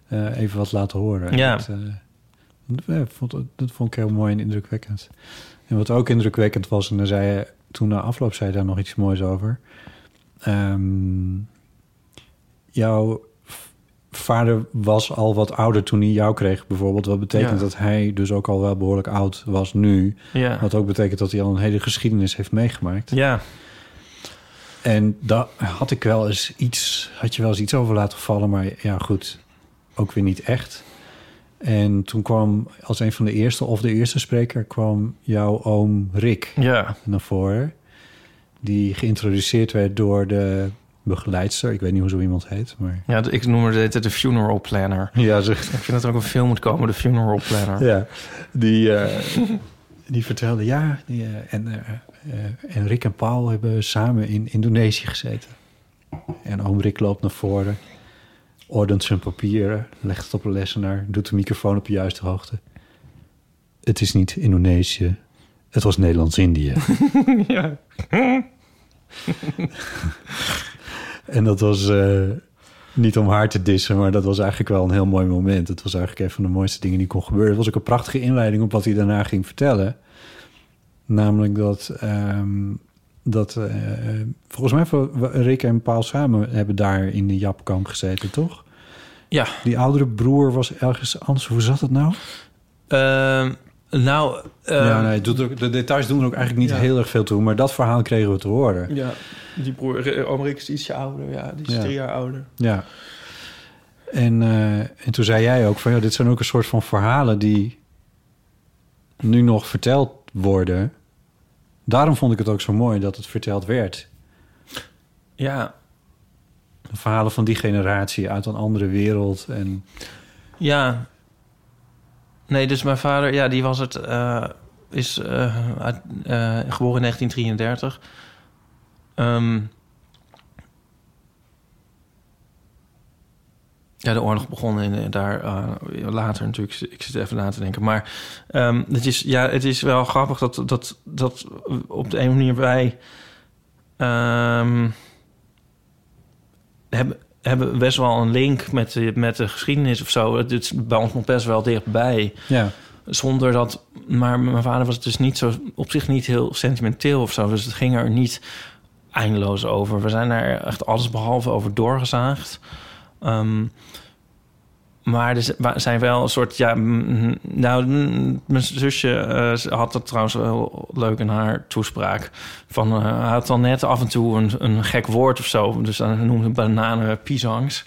eh, even wat te laten horen. Ja. Dat, vond, dat vond ik heel mooi en indrukwekkend. En wat ook indrukwekkend was, en daar zei hij, toen na afloop zei hij daar nog iets moois over. Ehm, jouw vader was al wat ouder toen hij jou kreeg, bijvoorbeeld. Wat betekent Ja. dat hij dus ook al wel behoorlijk oud was nu. Ja. Wat ook betekent dat hij al een hele geschiedenis heeft meegemaakt. Ja. En daar had ik wel eens iets, had je wel eens iets over laten vallen, maar ja, goed, ook weer niet echt. En toen kwam als een van de eerste, of de eerste spreker, kwam jouw oom Rick Ja. naar voren. Die geïntroduceerd werd door de begeleidster. Ik weet niet hoe zo iemand heet, maar... Ja, ik noem het de funeral planner. Ja, ze, Ik vind dat er ook een film moet komen, de funeral planner. ja die, eh, die vertelde, ja, die, eh, en, eh, en Rick en Paul hebben samen in Indonesië gezeten. En oom Rick loopt naar voren, ordent zijn papieren, legt het op een lessenaar, doet de microfoon op de juiste hoogte. Het is niet Indonesië, het was Nederlands-Indië. [LAUGHS] ja. [LAUGHS] En dat was eh, niet om haar te dissen, maar dat was eigenlijk wel een heel mooi moment. Het was eigenlijk een van de mooiste dingen die kon gebeuren. Het was ook een prachtige inleiding op wat hij daarna ging vertellen. Namelijk dat, ehm, dat eh, volgens mij voor- Rick en Paul samen hebben daar in de Japkamp gezeten, toch? Ja. Die oudere broer was ergens anders. Hoe zat het nou? Ehm, nou, ehm, ja, nee, het doet ook, de details doen er ook eigenlijk niet Ja. heel erg veel toe. Maar dat verhaal kregen we te horen. Ja, die broer, oom Rick is ietsje ouder. Ja, die is Ja. drie jaar ouder. Ja. En, eh, en toen zei jij ook van ja, dit zijn ook een soort van verhalen die nu nog verteld worden. Daarom vond ik het ook zo mooi dat het verteld werd. Ja, De verhalen van die generatie uit een andere wereld. En ja. Nee, dus mijn vader, ja, die was het... eh, is eh, uit, eh, geboren in 1933. Ehm, ja, de oorlog begon in, daar eh, later natuurlijk. Ik zit even na te denken. Maar ehm, het, is, ja, het is wel grappig dat, dat, dat op de een manier wij... ehm, hebben, hebben best wel een link met de, met de geschiedenis of zo. Het is bij ons nog best wel dichtbij. Ja. Zonder dat... Maar mijn vader was dus niet zo... op zich niet heel sentimenteel of zo. Dus het ging er niet eindeloos over. We zijn daar echt alles behalve over doorgezaagd. Ehm, maar er zijn wel een soort... Ja, nou, mijn zusje eh, had dat trouwens wel leuk in haar toespraak. Van, eh, hij had dan net af en toe een, een gek woord of zo. Dus dan noemde bananen pisangs.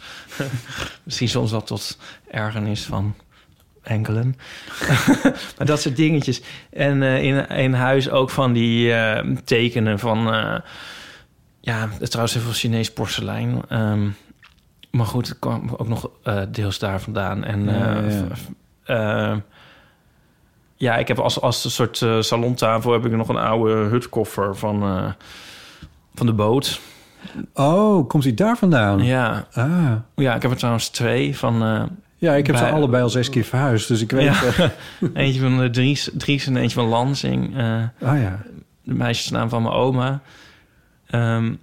[LAUGHS] Misschien soms dat tot ergernis van enkelen. [LAUGHS] maar dat soort dingetjes. En eh, in, in huis ook van die eh, tekenen van... eh, ja, trouwens heel veel Chinees porselein. Ehm, maar goed, het kwam ook nog eh, deels daar vandaan. En Ja, eh, ja. v- v- eh, ja, ik heb als, als een soort eh, salontafel... heb ik nog een oude hutkoffer van, van de boot. Oh, komt hij daar vandaan? Ja. Ah. ja, ik heb er trouwens twee van... Ja, ik heb bij- ze allebei al zes keer verhuisd, dus ik weet... Ja. [LAUGHS] eentje van de Dries, Dries en eentje van Lansing. ah ja. de meisjesnaam van mijn oma. Ehm,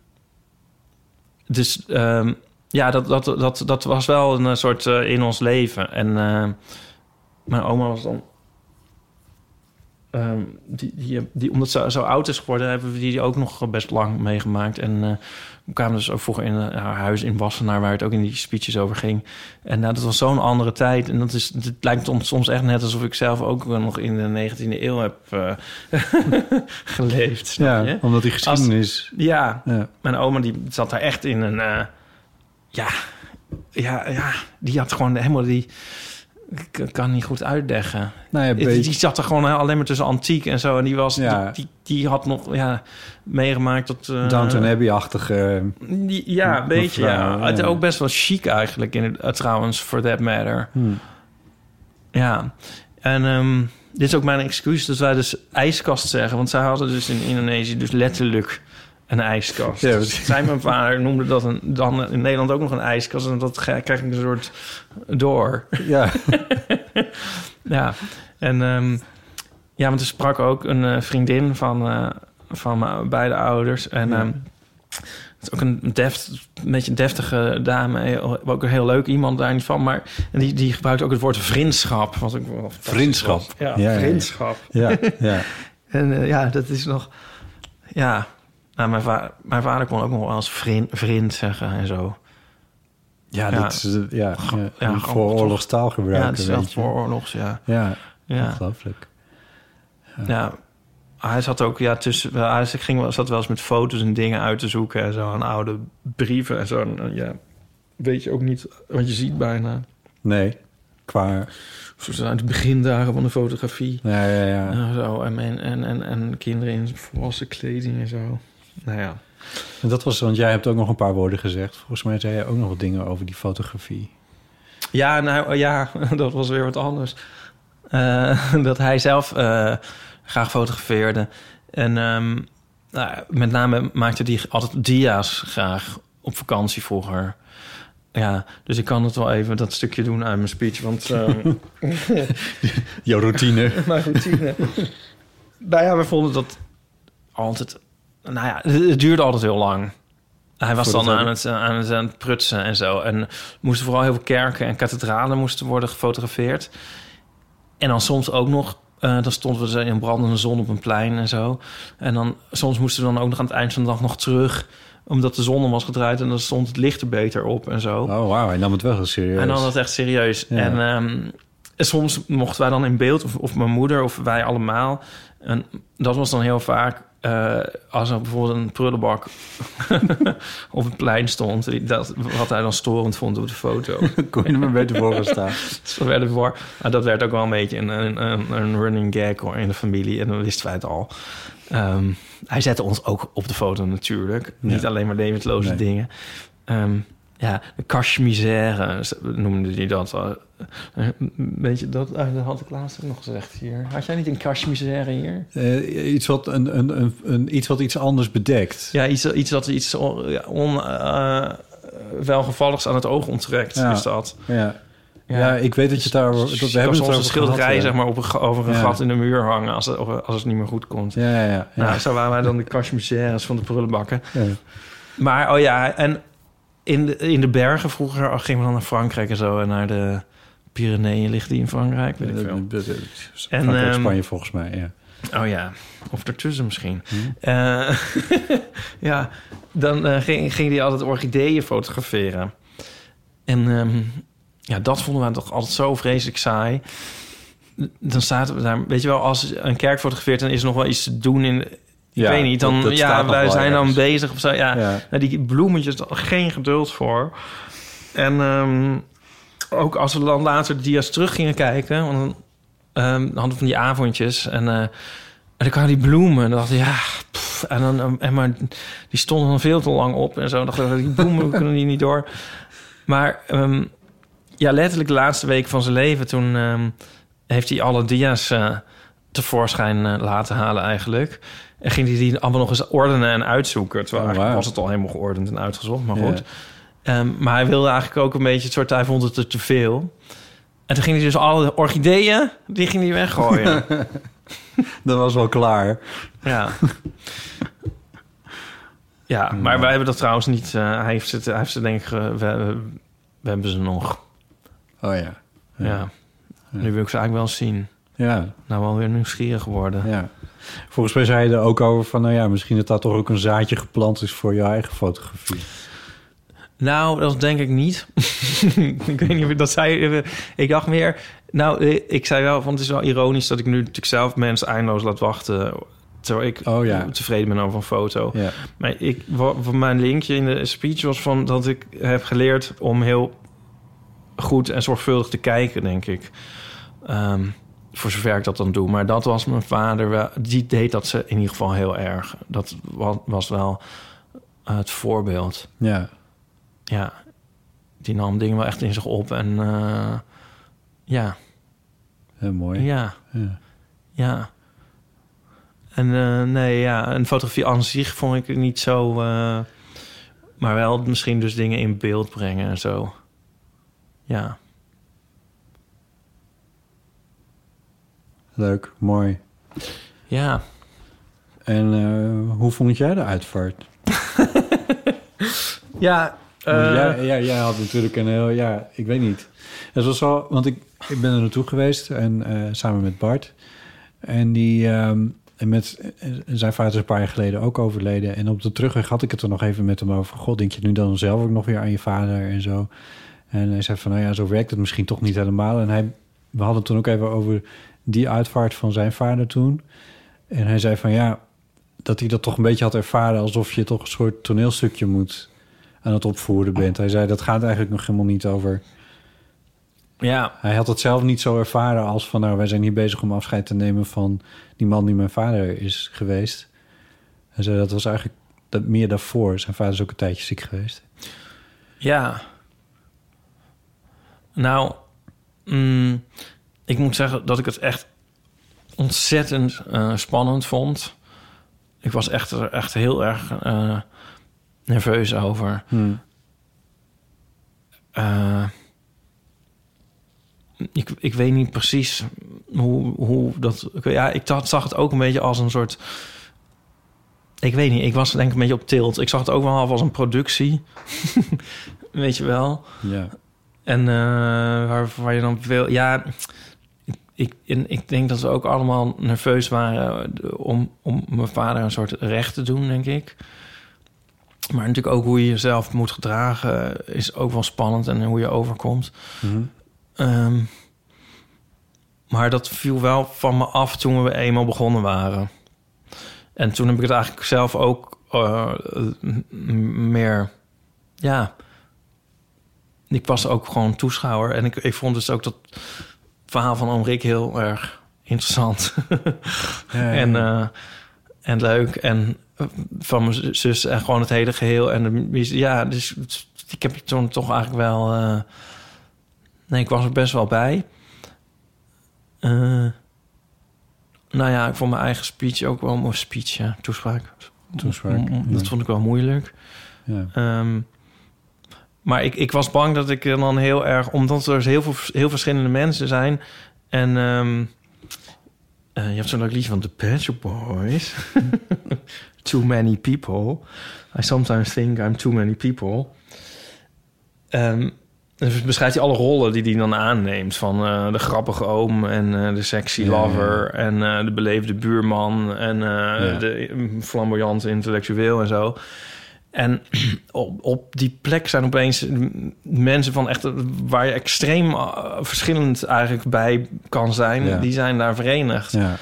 dus ehm, ja, dat, dat, dat, dat was wel een eh, soort eh, in ons leven. En eh, mijn oma was dan... ehm, die, die, die, omdat ze zo oud is geworden, hebben we die ook nog best lang meegemaakt. En eh, we kwamen dus ook vroeger in haar huis in Wassenaar... waar het ook in die speeches over ging. En nou, dat was zo'n andere tijd. En dat is, het lijkt ons soms echt net alsof ik zelf ook nog in de 19e eeuw heb [LAUGHS] geleefd. Snap Ja, je? omdat die geschiedenis... Ja, Ja. mijn oma die zat daar echt in een... ja, ja, ja, die had gewoon helemaal die... Ik kan niet goed uitleggen. Nou ja, Die, beetje- die zat er gewoon alleen maar tussen antiek en zo. En die was, Ja. die, die, die had nog ja, meegemaakt dat... eh, Downton Abbey-achtige... ja, een beetje. mevrouw, Ja. Het ja. ook best wel chic eigenlijk, in het, eh, trouwens, for that matter. Hmm. Ja, en ehm, dit is ook mijn excuus dat wij dus ijskast zeggen. Want zij hadden dus in Indonesië dus letterlijk een ijskast. Ja, Dus Zij, mijn vader, noemde dat een, dan in Nederland ook nog een ijskast. En dat krijg ik een soort door. Ja. [LAUGHS] Ja, en ehm, ja, want er sprak ook een eh, vriendin van, eh, van mijn beide ouders. En Ja. ehm, het is ook een, deft, een beetje een deftige dame. Ook een heel leuk iemand daar niet van. Maar en die, die gebruikt ook het woord vriendschap. Wat ik Vriendschap. was. Ja, Ja, ja, ja. vriendschap. Ja, ja. [LAUGHS] En eh, ja, dat is nog... Ja, nou, mijn, va mijn vader kon ook nog wel eens vriend, vriend zeggen en zo. Ja, Ja. dit is... Ja, ja, ja, oorlogstaal Ja, gebruiken, het is wel vooroorlogs, ja. Ja, Ja. ongelooflijk. Ja, hij zat ook ja, tussen. Hij ging wel, zat wel eens met foto's en dingen uit te zoeken en zo, en oude brieven en zo. En, eh, ja, weet je ook niet wat je ziet bijna. Nee, qua... Zo uit de begindagen van de fotografie. Ja, ja, ja. En, zo, en, en, en, en, en kinderen in volwassen kleding en zo. Nou ja. En dat was, want jij hebt ook nog een paar woorden gezegd. Volgens mij zei jij ook nog wat dingen over die fotografie. Ja, nou ja, [LAUGHS] dat was weer wat anders. Eh, [LAUGHS] dat hij zelf eh, graag fotografeerde. En ehm, nou, met name maakte hij altijd dia's graag op vakantie vroeger. Ja, dus ik kan het wel even dat stukje doen uit mijn speech. Want ehm, [LAUGHS] Jouw routine. mijn routine. nou ja, we vonden dat altijd... Nou ja, het, het duurde altijd heel lang. Hij was dan hij- aan het, aan, het, aan het prutsen en zo. En moesten vooral heel veel kerken en kathedralen moesten worden gefotografeerd. En dan soms ook nog... eh, dan stonden we zo in een brandende zon op een plein en zo. En dan soms moesten we dan ook nog aan het eind van de dag nog terug... omdat de zon om was gedraaid en dan stond het licht er beter op en zo. Oh, wauw. Hij nam het wel heel serieus. En dan was het echt serieus. Ja. En ehm, soms mochten wij dan in beeld, of, of mijn moeder of wij allemaal. En dat was dan heel vaak eh, als er bijvoorbeeld een prullenbak [LAUGHS] op het plein stond. Dat, wat hij dan storend vond op de foto. [LAUGHS] Kon je er maar beter voor gaan staan. Zo werden we voor. Dat werd ook wel een beetje een, een, een, running gag hoor, in de familie. En dan wisten wij het al. Ehm, hij zette ons ook op de foto natuurlijk. Niet alleen maar levensloze Nee. dingen. Ehm, ja, de cachemizère noemde die dat. Eh, eh, Weet je, dat, eh, dat had ik laatst ook nog gezegd hier. Had jij niet een cachemizère hier? Eh, iets, wat een, een, een, een, iets wat iets anders bedekt. Ja, iets, iets dat iets on, ja, on, eh, welgevalligs aan het oog onttrekt, Ja. is dat. Ja. Ja, ik weet dat je daar... Dat, we hebben het soms een schilderij gehad, ja. zeg maar, op een, over een Ja. gat in de muur hangen als het, als het niet meer goed komt. Ja, ja, ja. ja. Nou, zo waren wij dan de cachemizères van de prullenbakken. Ja. Maar, oh ja, en in de, in de bergen vroeger gingen we dan naar Frankrijk en zo. En naar de Pyreneeën ligt die in Frankrijk, weet ik veel. En, En, ehm, Spanje volgens mij, ja. Oh ja, of ertussen misschien. Hm. Eh, [LAUGHS] ja, dan eh, ging, ging hij altijd orchideeën fotograferen. En ehm, ja, dat vonden we toch altijd zo vreselijk saai. Dan zaten we daar, weet je wel, als een kerk fotografeert... dan is er nog wel iets te doen in... Ik Ja, weet niet, dan dat- dat staat ja, wij zijn dan bezig of zo. Ja. Nou, die bloemetjes, geen geduld voor. En ehm, ook als we dan later de dia's terug gingen kijken... Want dan ehm, hadden we van die avondjes en... eh, en dan kwamen die bloemen en dan dacht ik, ja... pff, en, dan, ehm, en maar die stonden dan veel te lang op en zo. En dacht ik, die bloemen kunnen die niet door. Maar ja, letterlijk de laatste week van zijn leven... toen heeft hij alle dia's eh, tevoorschijn eh, laten halen eigenlijk. En ging hij die allemaal nog eens ordenen en uitzoeken. Terwijl Oh, was het al helemaal geordend en uitgezocht, maar Ja. goed. Ehm, maar hij wilde eigenlijk ook een beetje het soort... Hij vond het er te veel. En toen ging hij dus alle orchideeën, die ging hij weggooien. [LAUGHS] Dat was wel klaar. ja. Ja, maar wij hebben dat trouwens niet... eh, hij, heeft het, hij heeft ze denk ik... eh, we, we hebben ze nog. Oh ja. Ja. Nu wil ik ze eigenlijk wel zien. Ja, Nou, wel weer nieuwsgierig geworden. ja. Volgens mij zei je er ook over van... nou ja, misschien dat dat toch ook een zaadje geplant is voor je eigen fotografie. Nou, dat denk ik niet. [LAUGHS] ik weet niet of ik dat zei. Ik dacht meer... Nou, eh, ik zei wel, want het is wel ironisch... dat ik nu natuurlijk zelf mensen eindeloos laat wachten... terwijl ik Oh ja. tevreden ben over een foto. Ja. Maar ik, wa- van mijn linkje in de speech was van... dat ik heb geleerd om heel goed en zorgvuldig te kijken, denk ik. Ehm, voor zover ik dat dan doe. Maar dat was mijn vader wel... Die deed dat ze in ieder geval heel erg. Dat wa- was wel eh, het voorbeeld. Ja. Ja, die nam dingen wel echt in zich op. En eh, ja, Heel mooi. ja, Ja. ja. En eh, nee, ja, een fotografie aan zich vond ik niet zo... maar wel misschien dus dingen in beeld brengen en zo. Ja. Leuk, mooi. Ja. En eh, hoe vond jij de uitvaart? [LAUGHS] Ja. Eh, jij, jij, jij had natuurlijk een heel... Ja, ik weet niet. Het was wel... Want ik, ik ben er naartoe geweest en eh, samen met Bart. En die... ehm, en met, zijn vader is een paar jaar geleden ook overleden. En op de terugweg had ik het er nog even met hem over. God, denk je nu dan zelf ook nog weer aan je vader en zo? En hij zei van, nou ja, zo werkt het misschien toch niet helemaal. En hij, we hadden het toen ook even over die uitvaart van zijn vader toen. En hij zei van, ja, dat hij dat toch een beetje had ervaren... alsof je toch een soort toneelstukje moet aan het opvoeren bent. Hij zei, dat gaat eigenlijk nog helemaal niet over... ja, Hij had het zelf niet zo ervaren als van... nou, wij zijn hier bezig om afscheid te nemen van die man die mijn vader is geweest. Hij zei, dat was eigenlijk dat meer daarvoor. Zijn vader is ook een tijdje ziek geweest. ja. Nou, mm, ik moet zeggen dat ik het echt ontzettend eh, spannend vond. Ik was echt, er echt heel erg eh, nerveus over. Eh, ik, ik weet niet precies hoe, hoe dat... Ja, ik dacht- zag het ook een beetje als een soort... Ik weet niet, ik was denk ik een beetje op tilt. Ik zag het ook wel als een productie. [LAUGHS] weet je wel. Ja. En waar, waar je dan veel... Ja, ik, en ik denk dat we ook allemaal nerveus waren... eh, om, om mijn vader een soort recht te doen, denk ik. Maar natuurlijk ook hoe je jezelf moet gedragen... is ook wel spannend en hoe je overkomt. Mhm. Ehm, maar dat viel wel van me af toen we eenmaal begonnen waren. En toen heb ik het eigenlijk zelf ook eh, meer... Ja, ik was ook gewoon toeschouwer. En ik, ik vond dus ook dat verhaal van Oom Rick heel erg interessant. en, eh, en leuk. En eh, van mijn zus en gewoon het hele geheel. En de, ja, dus ik heb toen toch eigenlijk wel... eh, nee, ik was er best wel bij. Nou ja, ik vond mijn eigen speech ook wel... Een speech, ja, toespraak. Toespraak, Dat ja. vond ik wel moeilijk. Ja. Ehm, maar ik, ik was bang dat ik dan heel erg... Omdat er heel veel heel verschillende mensen zijn... En ehm, eh, je hebt zo'n leuk liedje van The Pet Shop Boys. [LAUGHS] too many people. I sometimes think I'm too many people. Ehm, dus beschrijft hij alle rollen die hij dan aanneemt. Van eh, de grappige oom en eh, de sexy Ja, ja, ja. lover... en de beleefde buurman en Ja. de flamboyante intellectueel en zo. En [CLEARS THROAT] op, op die plek zijn opeens mensen van echt... waar je extreem eh, verschillend eigenlijk bij kan zijn... Ja. die zijn daar verenigd. ja.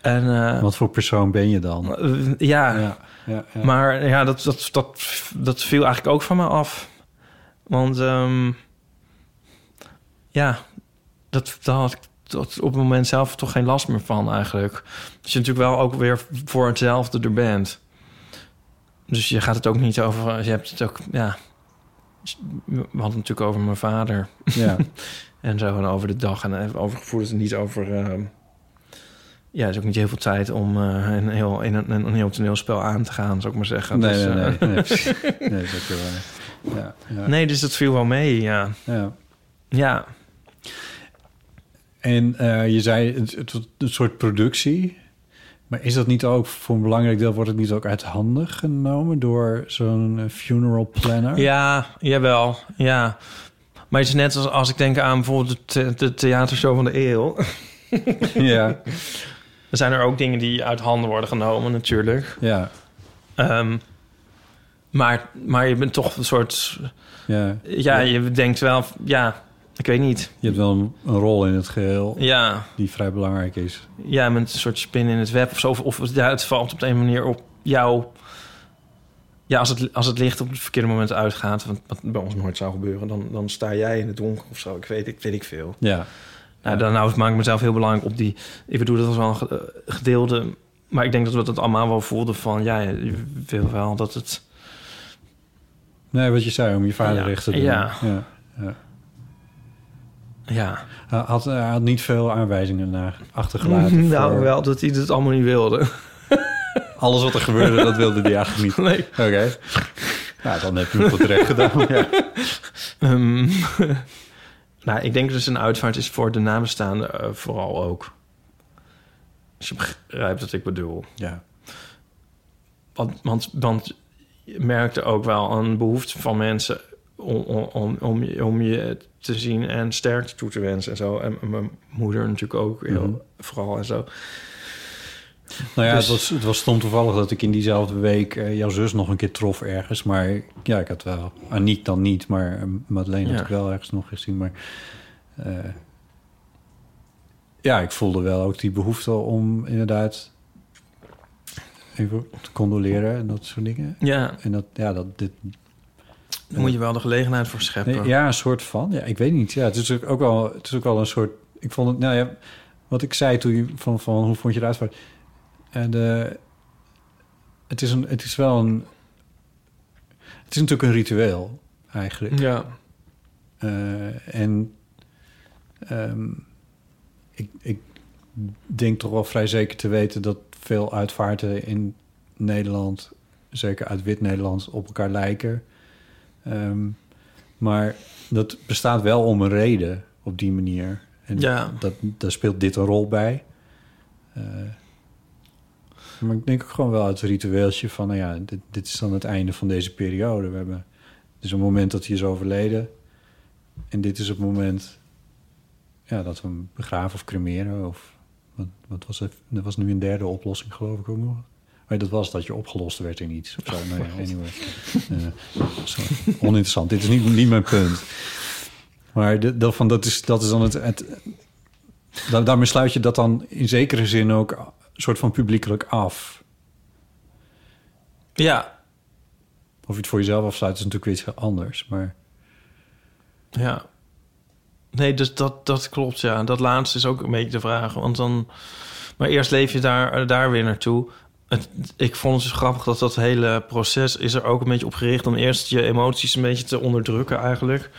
En eh, Wat voor persoon ben je dan? eh, ja, Ja, maar ja, dat, dat, dat, dat viel eigenlijk ook van me af. Want ehm, ja, dat, daar had ik tot op het moment zelf toch geen last meer van eigenlijk. Dus je natuurlijk wel ook weer voor hetzelfde er bent. Dus je gaat het ook niet over... Je hebt het ook, ja... We hadden het natuurlijk over mijn vader ja. [LAUGHS] en zo. En over de dag en over gevoelens en niet over... ehm, ja, het is ook niet heel veel tijd om eh, een, heel, in een, een heel toneelspel aan te gaan, zou ik maar zeggen. Nee, Dus, nee, eh, nee. [LAUGHS] Nee, nee, dat is ook waar. Ja, ja. nee, dus dat viel wel mee, ja. ja. Ja, En eh, je zei het, een soort productie. Maar is dat niet ook voor een belangrijk deel... wordt het niet ook uit handen genomen door zo'n eh, funeral planner? ja, jawel, ja. Maar het is net als als ik denk aan bijvoorbeeld de, de theatershow van de eeuw. [LAUGHS] ja, [LAUGHS] Er zijn er ook dingen die uit handen worden genomen, natuurlijk. ja, Ehm, maar, maar je bent toch een soort... ja. Ja, je denkt wel... Ja, ik weet niet. Je hebt wel een, een rol in het geheel Ja, die vrij belangrijk is. ja, met een soort spin in het web of zo. Of, of ja, het valt op de een manier op jou. Ja, als het, als het licht op het verkeerde moment uitgaat, wat, wat bij ons nooit zou gebeuren, dan, dan sta jij in het donker of zo. Ik weet, ik weet ik veel. Ja, Nou, dan nou, maak ik mezelf heel belangrijk op die. Ik bedoel, dat was wel een ge- gedeelde. Maar ik denk dat we dat allemaal wel voelden van ja, je wil wel dat het. nee, wat je zei om je vader Ja, recht te doen. ja. ja, ja. Ja, Hij had, hij had niet veel aanwijzingen naar achtergelaten. [LAUGHS] nou voor wel dat hij het allemaal niet wilde. [LAUGHS] Alles wat er gebeurde, dat wilde hij eigenlijk niet. [LAUGHS] Nee. Oké. Nou, dan heb je hem goed terecht gedaan. Ja. Ehm, nou, ik denk dus een uitvaart is voor de nabestaanden eh, vooral ook. Als je begrijpt wat ik bedoel. ja. Want, want, want je merkte ook wel een behoefte van mensen om, om, om, om, je, om je te zien en sterkte toe te wensen en zo. En mijn moeder natuurlijk ook heel Mhm. vooral en zo. Nou ja, Dus- het, was, het was stom toevallig dat ik in diezelfde week eh, jouw zus nog een keer trof ergens. Maar ja, ik had wel... Aniek dan niet, maar eh, Madeleine Ja. had ik wel ergens nog gezien. Maar eh, ja, ik voelde wel ook die behoefte om inderdaad even te condoleren en dat soort dingen. Ja, En dat, ja, dat dit... daar moet je wel de gelegenheid voor scheppen. Nee, ja, een soort van. Ja, ik weet niet. Ja, het is ook ook wel, het is ook wel een soort. Ik vond het, nou ja, wat ik zei toen je van, van hoe vond je de uitvaart? En de, het is een, het is wel een, het is natuurlijk een ritueel eigenlijk. Ja, Eh, en ehm, ik, ik denk toch wel vrij zeker te weten dat veel uitvaarten in Nederland, zeker uit wit-Nederland, op elkaar lijken. Ehm, maar dat bestaat wel om een reden op die manier. En Ja. dat, daar speelt dit een rol bij. Eh, maar ik denk ook gewoon wel het ritueeltje van... nou ja, dit, dit is dan het einde van deze periode. We hebben, het is een moment dat hij is overleden. En dit is het moment ja, dat we hem begraven of cremeren. Of wat, wat was het? Er was nu een derde oplossing, geloof ik ook nog. Maar dat was dat je opgelost werd in iets. Of zo. Ja, [LAUGHS] anyway. Sorry. Oninteressant. Dit is niet, niet mijn punt. Maar de, dat, van, dat, is, dat is dan het... het daar, daarmee sluit je dat dan in zekere zin ook een soort van publiekelijk af. ja, Of je het voor jezelf afsluit is natuurlijk weer iets anders. Maar ja. Nee, dus dat, dat klopt, ja. Dat laatste is ook een beetje de vraag. Want dan... Maar eerst leef je daar, daar weer naartoe. Het, ik vond het dus grappig dat dat hele proces is er ook een beetje op gericht om eerst je emoties een beetje te onderdrukken eigenlijk.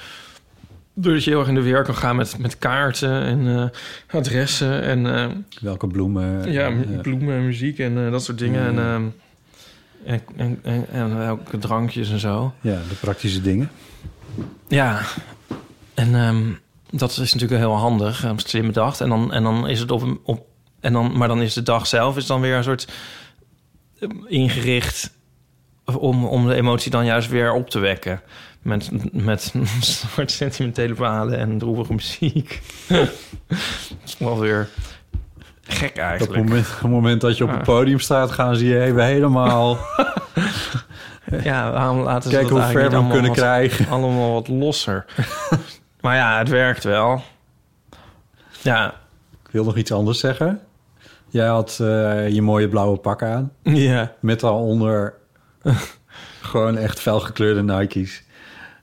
Doordat je heel erg in de weer kan gaan met, met kaarten en eh, adressen en eh, Welke bloemen? ja, eh, bloemen en muziek en dat soort dingen. En, ehm, en, en, en, en welke drankjes en zo. ja, de praktische dingen. Ja, en ehm, dat is natuurlijk heel handig, slim bedacht. En dan, en dan is het op, op en dan, maar dan is de dag zelf is dan weer een soort ingericht om, om de emotie dan juist weer op te wekken. Met, met [LAUGHS] een soort sentimentele verhalen en droevige muziek. dat is wel weer gek Dat eigenlijk. moment, het moment dat je op het podium staat, gaan ze je even helemaal [LAUGHS] Ja, waarom laten ze kijken dat hoe ver we hem kunnen wat- krijgen. allemaal wat losser. maar ja, het werkt wel. Ja, Ik wil nog iets anders zeggen. Jij had eh, je mooie blauwe pak aan. ja, Met daaronder [LAUGHS] gewoon echt felgekleurde Nike's.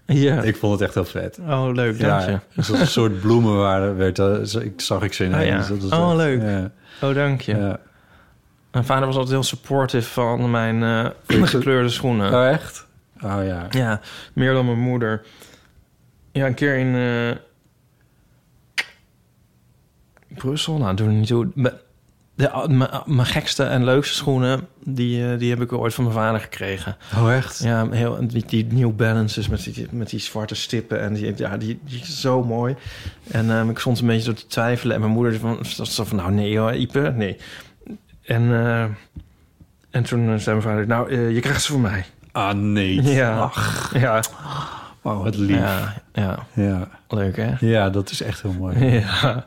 ja. Ik vond het echt heel vet. Oh, leuk, dank je. Ja, een soort bloemen waren, werd, eh, zo- ik zag ik ze Oh, ineens. ja. Dat was Oh, echt- leuk. Ja, Oh, dank je. ja. Mijn vader was altijd heel supportive van mijn eh, gekleurde schoenen. Oh, echt? Oh ja. Ja, meer dan mijn moeder. Ja, een keer in Brussel. Nou, doe er niet toe. De- ah, Mijn mijn gekste en leukste schoenen, die, eh, die heb ik ooit van mijn vader gekregen. Oh, echt? Ja, heel, die, die New Balances met die, met die zwarte stippen. En die, ja, die, die is zo mooi. En ehm, ik stond een beetje zo te twijfelen. En mijn moeder van, zo van, nou nee hoor, Ipe, nee. En, eh, en toen eh, zei mijn vader, nou, eh, je krijgt ze voor mij. Ah, nee. Ja. Ach, Ja, oh, wat lief. ja, ja, Ja. leuk hè? ja, dat is echt heel mooi. [LAUGHS] Ja.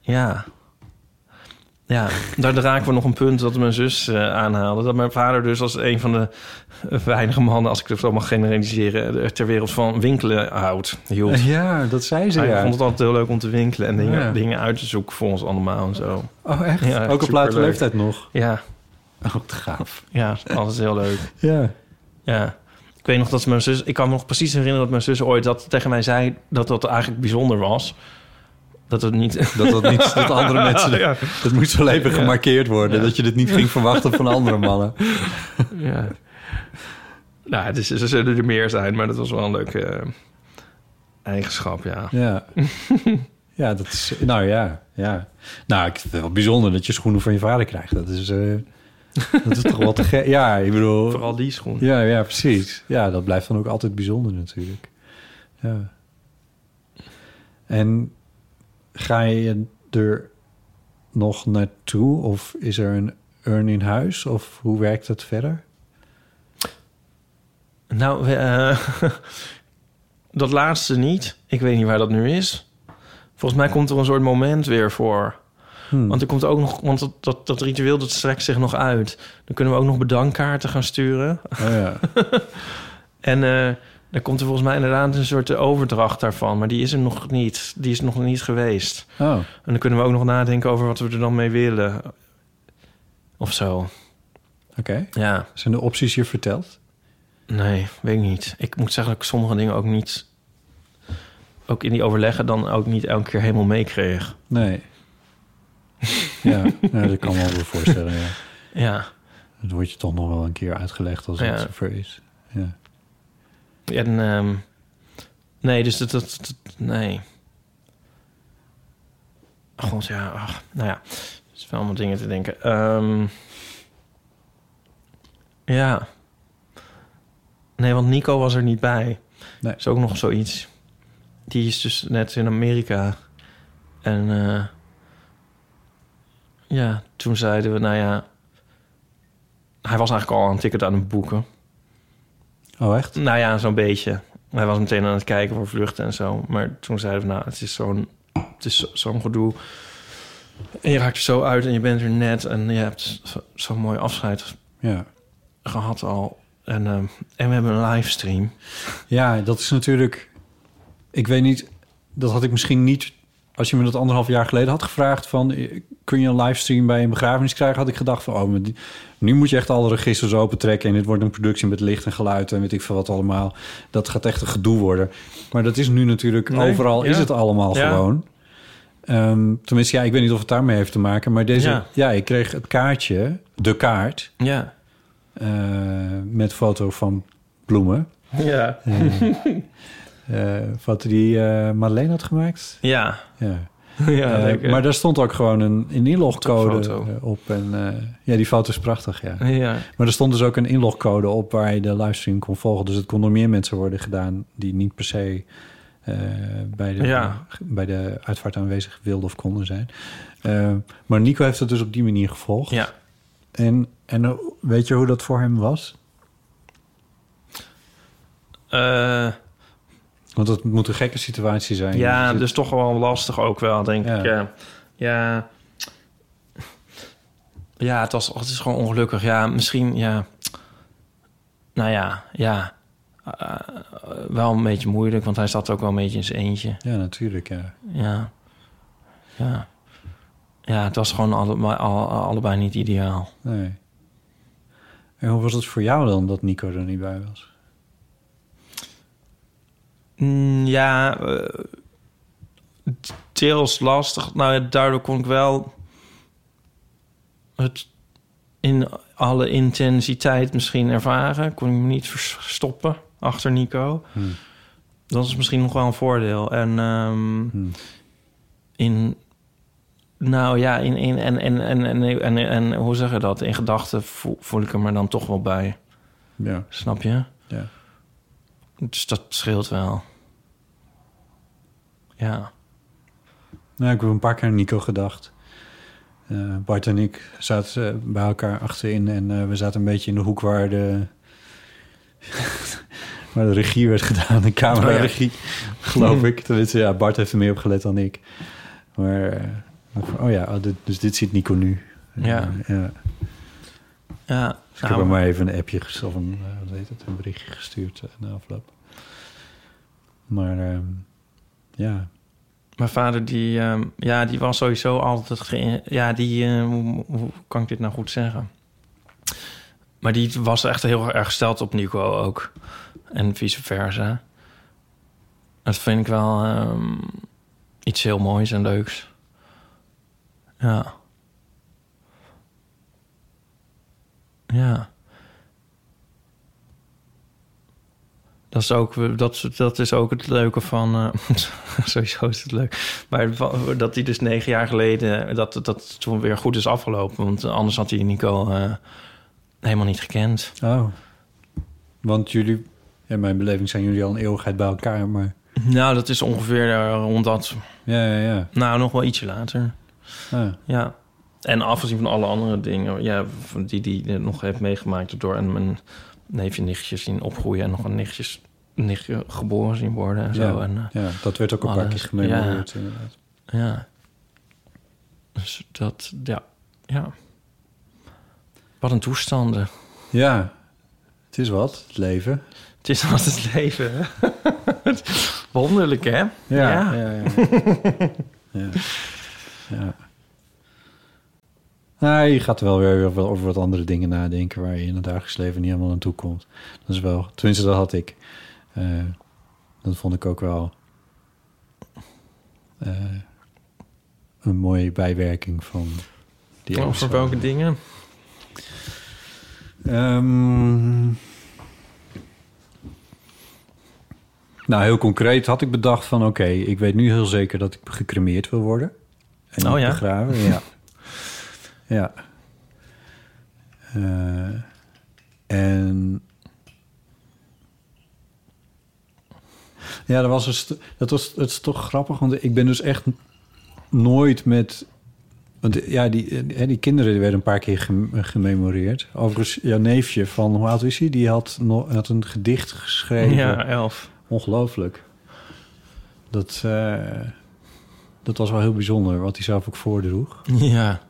Ja. Ja, daar raken we nog een punt dat mijn zus eh, aanhaalde. Dat mijn vader dus als een van de weinige mannen... als ik het zo mag generaliseren... eh, ter wereld van winkelen houdt. Hield. Ja, dat zei ze, Hij ja. vond het altijd heel leuk om te winkelen... en dingen, Ja. dingen uit te zoeken voor ons allemaal en zo. Oh, echt? Ja, Ook op superleuk. leeftijd nog? Ja, Oh, te gaaf. ja, altijd heel leuk. Ja. Ja. Ik weet nog dat mijn zus... Ik kan me nog precies herinneren dat mijn zus ooit dat tegen mij zei... dat dat eigenlijk bijzonder was. Dat het niet... [LAUGHS] Dat dat niet dat andere [LAUGHS] mensen... Ja. Dat moest wel even Ja. gemarkeerd worden. Ja. Dat je dit niet ging verwachten van andere mannen. [LAUGHS] Ja. Nou, het is, er zullen er meer zijn, maar dat was wel een leuke eh, eigenschap, ja. Ja. Ja, dat is... Nou ja, ja. Nou, ik vind het wel bijzonder dat je schoenen van je vader krijgt. Dat is... eh, dat is toch wel te gek. Ja, ik bedoel... Vooral die schoen. Ja, ja, precies. Ja, dat blijft dan ook altijd bijzonder natuurlijk. Ja. En ga je er nog naartoe? Of is er een urn in huis? Of hoe werkt het verder? Nou, we, eh, [LAUGHS] dat laatste niet. Ik weet niet waar dat nu is. Volgens mij komt er een soort moment weer voor. Hmm. Want er komt ook nog, want dat, dat, dat ritueel dat strekt zich nog uit. Dan kunnen we ook nog bedankkaarten gaan sturen. Oh, ja. [LAUGHS] En eh dan komt er volgens mij inderdaad een soort overdracht daarvan. Maar die is er nog niet. Die is nog niet geweest. Oh, En dan kunnen we ook nog nadenken over wat we er dan mee willen. Of zo. oké. Ja, Zijn de opties hier verteld? nee, weet ik niet. Ik moet zeggen dat ik sommige dingen ook niet... ook in die overleggen dan ook niet elke keer helemaal meekreeg. Nee. [LAUGHS] ja, nou, dat kan me wel voorstellen, ja. Ja. Dat wordt je toch nog wel een keer uitgelegd als Ja. het zover is. Ja. En, ehm, nee, dus dat, dat, dat- nee. God, ja, ach, nou ja. Er is wel allemaal dingen te denken. Ehm, ja. Nee, want Nico was er niet bij. Nee. is ook nog zoiets. Die is dus net in Amerika. En eh, ja, toen zeiden we, nou ja... Hij was eigenlijk al een ticket aan het boeken. Oh, echt? Nou ja, zo'n beetje. Hij was meteen aan het kijken voor vluchten en zo. Maar toen zeiden we, nou, het is zo'n zo- gedoe. En je raakt er zo uit en je bent er net. En je hebt zo- zo'n mooi afscheid Ja. gehad al. En, ehm, en we hebben een livestream. Ja, dat is natuurlijk... Ik weet niet, dat had ik misschien niet... Als je me dat anderhalf jaar geleden had gevraagd van... eh, kun je een livestream bij een begrafenis krijgen? Had ik gedacht van, oh, maar die- nu moet je echt alle registers opentrekken... en dit wordt een productie met licht en geluid en weet ik veel wat allemaal. Dat gaat echt een gedoe worden. Maar dat is nu natuurlijk... Nee, overal ja. is het allemaal Ja. gewoon. Ehm, tenminste, ja, ik weet niet of het daarmee heeft te maken... maar deze, Ja. ja. ik kreeg het kaartje de kaart Ja. eh, met foto van bloemen. Ja. Eh, foto die eh Madeleine had gemaakt. Ja. Ja. [LAUGHS] ja Eh, maar daar stond ook gewoon een, een inlogcode Foto. eh, op. En, eh, ja, die foto is prachtig, ja. Ja. Maar er stond dus ook een inlogcode op waar je de livestream kon volgen. Dus het kon door meer mensen worden gedaan die niet per se bij, de, Ja. bij de uitvaart aanwezig wilden of konden zijn. Maar Nico heeft het dus op die manier gevolgd. Ja. En, en weet je hoe dat voor hem was? Eh, Want het moet een gekke situatie zijn. ja, dus toch wel lastig ook wel, denk Ja. ik. Ja. ja. Ja, het, was, het is gewoon ongelukkig. Ja, misschien, ja. Nou ja, ja. Eh, wel een beetje moeilijk, want hij zat ook wel een beetje in zijn eentje. Ja, natuurlijk, ja. Ja. Ja. Ja, het was gewoon alle, alle, allebei niet ideaal. Nee. En hoe was het voor jou dan dat Nico er niet bij was? Mm, ja, eh, deels lastig. Nou, daardoor kon ik wel het in alle intensiteit misschien ervaren. Kon ik me niet vers- verstoppen achter Nico. Hmm. Dat is misschien nog wel een voordeel. En ehm, Hmm. in... Nou ja, in, in, en, en, en, en, en, en hoe zeg je dat? In gedachten voel, voel ik er dan toch wel bij. Ja. Snap je? Dus dat scheelt wel. Ja. Nou, ik heb een paar keer aan Nico gedacht. Eh, Bart en ik zaten eh, bij elkaar achterin en eh, we zaten een beetje in de hoek waar de, [LAUGHS] waar de regie werd gedaan, de camera-regie, geloof [LAUGHS] ik. Tenminste, ja, Bart heeft er meer op gelet dan ik. Maar, oh ja, oh, dit- dus dit ziet Nico nu. Ja. Ja. Ja, Dus ik heb hem maar even een appje gestuurd, of een, eh, wat heet het, een berichtje gestuurd eh, na afloop. Maar ehm, ja, Mijn vader, die, ehm, ja, die was sowieso altijd... ge- Ja, die... eh, hoe, hoe kan ik dit nou goed zeggen? Maar die was echt heel erg gesteld op Nico ook. En vice versa. Dat vind ik wel ehm, iets heel moois en leuks. Ja. Ja. Dat is ook, dat, dat is ook het leuke van... eh, [LAUGHS] sowieso is het leuk. Maar dat hij dus negen jaar geleden... dat dat toen weer goed is afgelopen. Want anders had hij Nico eh, helemaal niet gekend. Oh. Want jullie, in mijn beleving zijn jullie al een eeuwigheid bij elkaar, maar... Nou, dat is ongeveer eh, rond dat... Ja, ja, ja. Nou, nog wel ietsje later. Ah, Ja. En afgezien van alle andere dingen... Ja, die die nog heeft meegemaakt... door en mijn neefje nichtjes zien opgroeien... en nog een nichtjes, nichtje geboren zien worden en zo. ja, En, eh, ja, dat werd ook een paar keer gememoreerd, inderdaad. Ja. Dus dat, ja. Ja. Wat een toestanden. Ja, het is wat, het leven. Het is wat het leven, hè? [LAUGHS] Wonderlijk, hè? Ja, ja, ja. ja. ja. [LAUGHS] Nou, je gaat wel weer over, over wat andere dingen nadenken... waar je in het dagelijks leven niet helemaal aan toe komt. Dat is wel, tenminste dat had ik. Eh, dat vond ik ook wel... eh, een mooie bijwerking van die Over episode. welke dingen? Ehm, nou, heel concreet had ik bedacht van... oké, ik weet nu heel zeker dat ik gecremeerd wil worden. En Oh ja? begraven, ja. [LAUGHS] ja. Eh, en... Ja, dat was, een st- dat was het is toch grappig, want ik ben dus echt nooit met... Want ja, die, eh, die kinderen die werden een paar keer gem- gememoreerd. Overigens, jouw neefje van, hoe oud is hij? Die had, nog, had een gedicht geschreven. Ja, elf. Ongelooflijk. Dat, eh, dat was wel heel bijzonder, wat hij zelf ook voordroeg. Ja.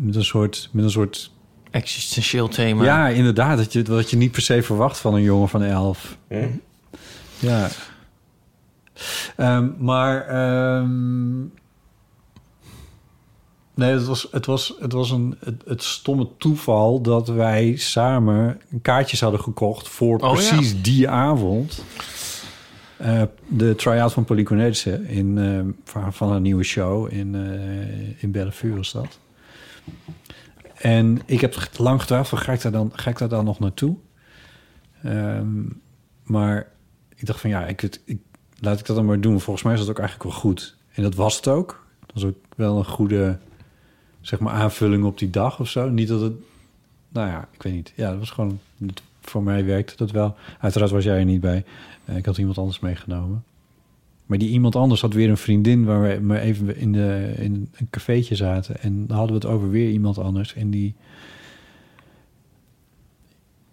Met een soort... Met een soort Existentieel thema. ja, inderdaad. Dat je, wat je niet per se verwacht van een jongen van elf. Ja. Ehm, maar... ehm, nee, het was, het was, het was een, het, het stomme toeval dat wij samen kaartjes hadden gekocht voor Oh, precies die avond. Eh, de try-out van Polly Cornelissen in, eh, van, van haar nieuwe show in, eh in Bellevue was dat. En ik heb lang getwijfeld, ga ik daar dan, ga ik daar dan nog naartoe? Ehm, maar ik dacht van ja, ik, ik, laat ik dat dan maar doen. Volgens mij is dat ook eigenlijk wel goed. En dat was het ook. Dat was ook wel een goede zeg maar, aanvulling op die dag of zo. Niet dat het, nou ja, ik weet niet. Ja, dat was gewoon, voor mij werkte dat wel. Uiteraard was jij er niet bij. Eh, ik had iemand anders meegenomen. Maar die iemand anders had weer een vriendin waar we maar even in, de, in een cafeetje zaten. En dan hadden we het over weer iemand anders. En die,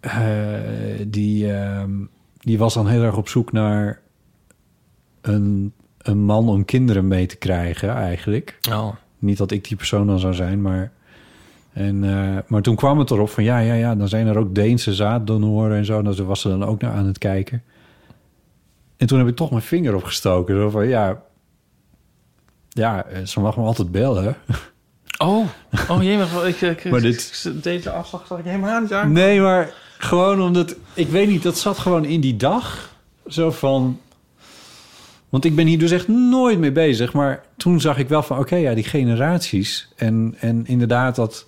eh, die, ehm, die was dan heel erg op zoek naar een, een man om kinderen mee te krijgen eigenlijk. Oh. Niet dat ik die persoon dan zou zijn, maar... En, eh, maar toen kwam het erop van ja, ja, ja, dan zijn er ook Deense zaaddonoren en zo. Nou, daar was ze dan ook naar aan het kijken. En toen heb ik toch mijn vinger opgestoken. Zo van ja, ja, eh, ze mag me altijd bellen. Oh, oh jee, maar ik, ik, Maar dit- deze afslag zag ik helemaal niet aan. Nee, maar gewoon omdat... Ik weet niet, dat zat gewoon in die dag. Zo van... Want ik ben hier dus echt nooit mee bezig. Maar toen zag ik wel van... Oké, ja, die generaties. En, en inderdaad dat...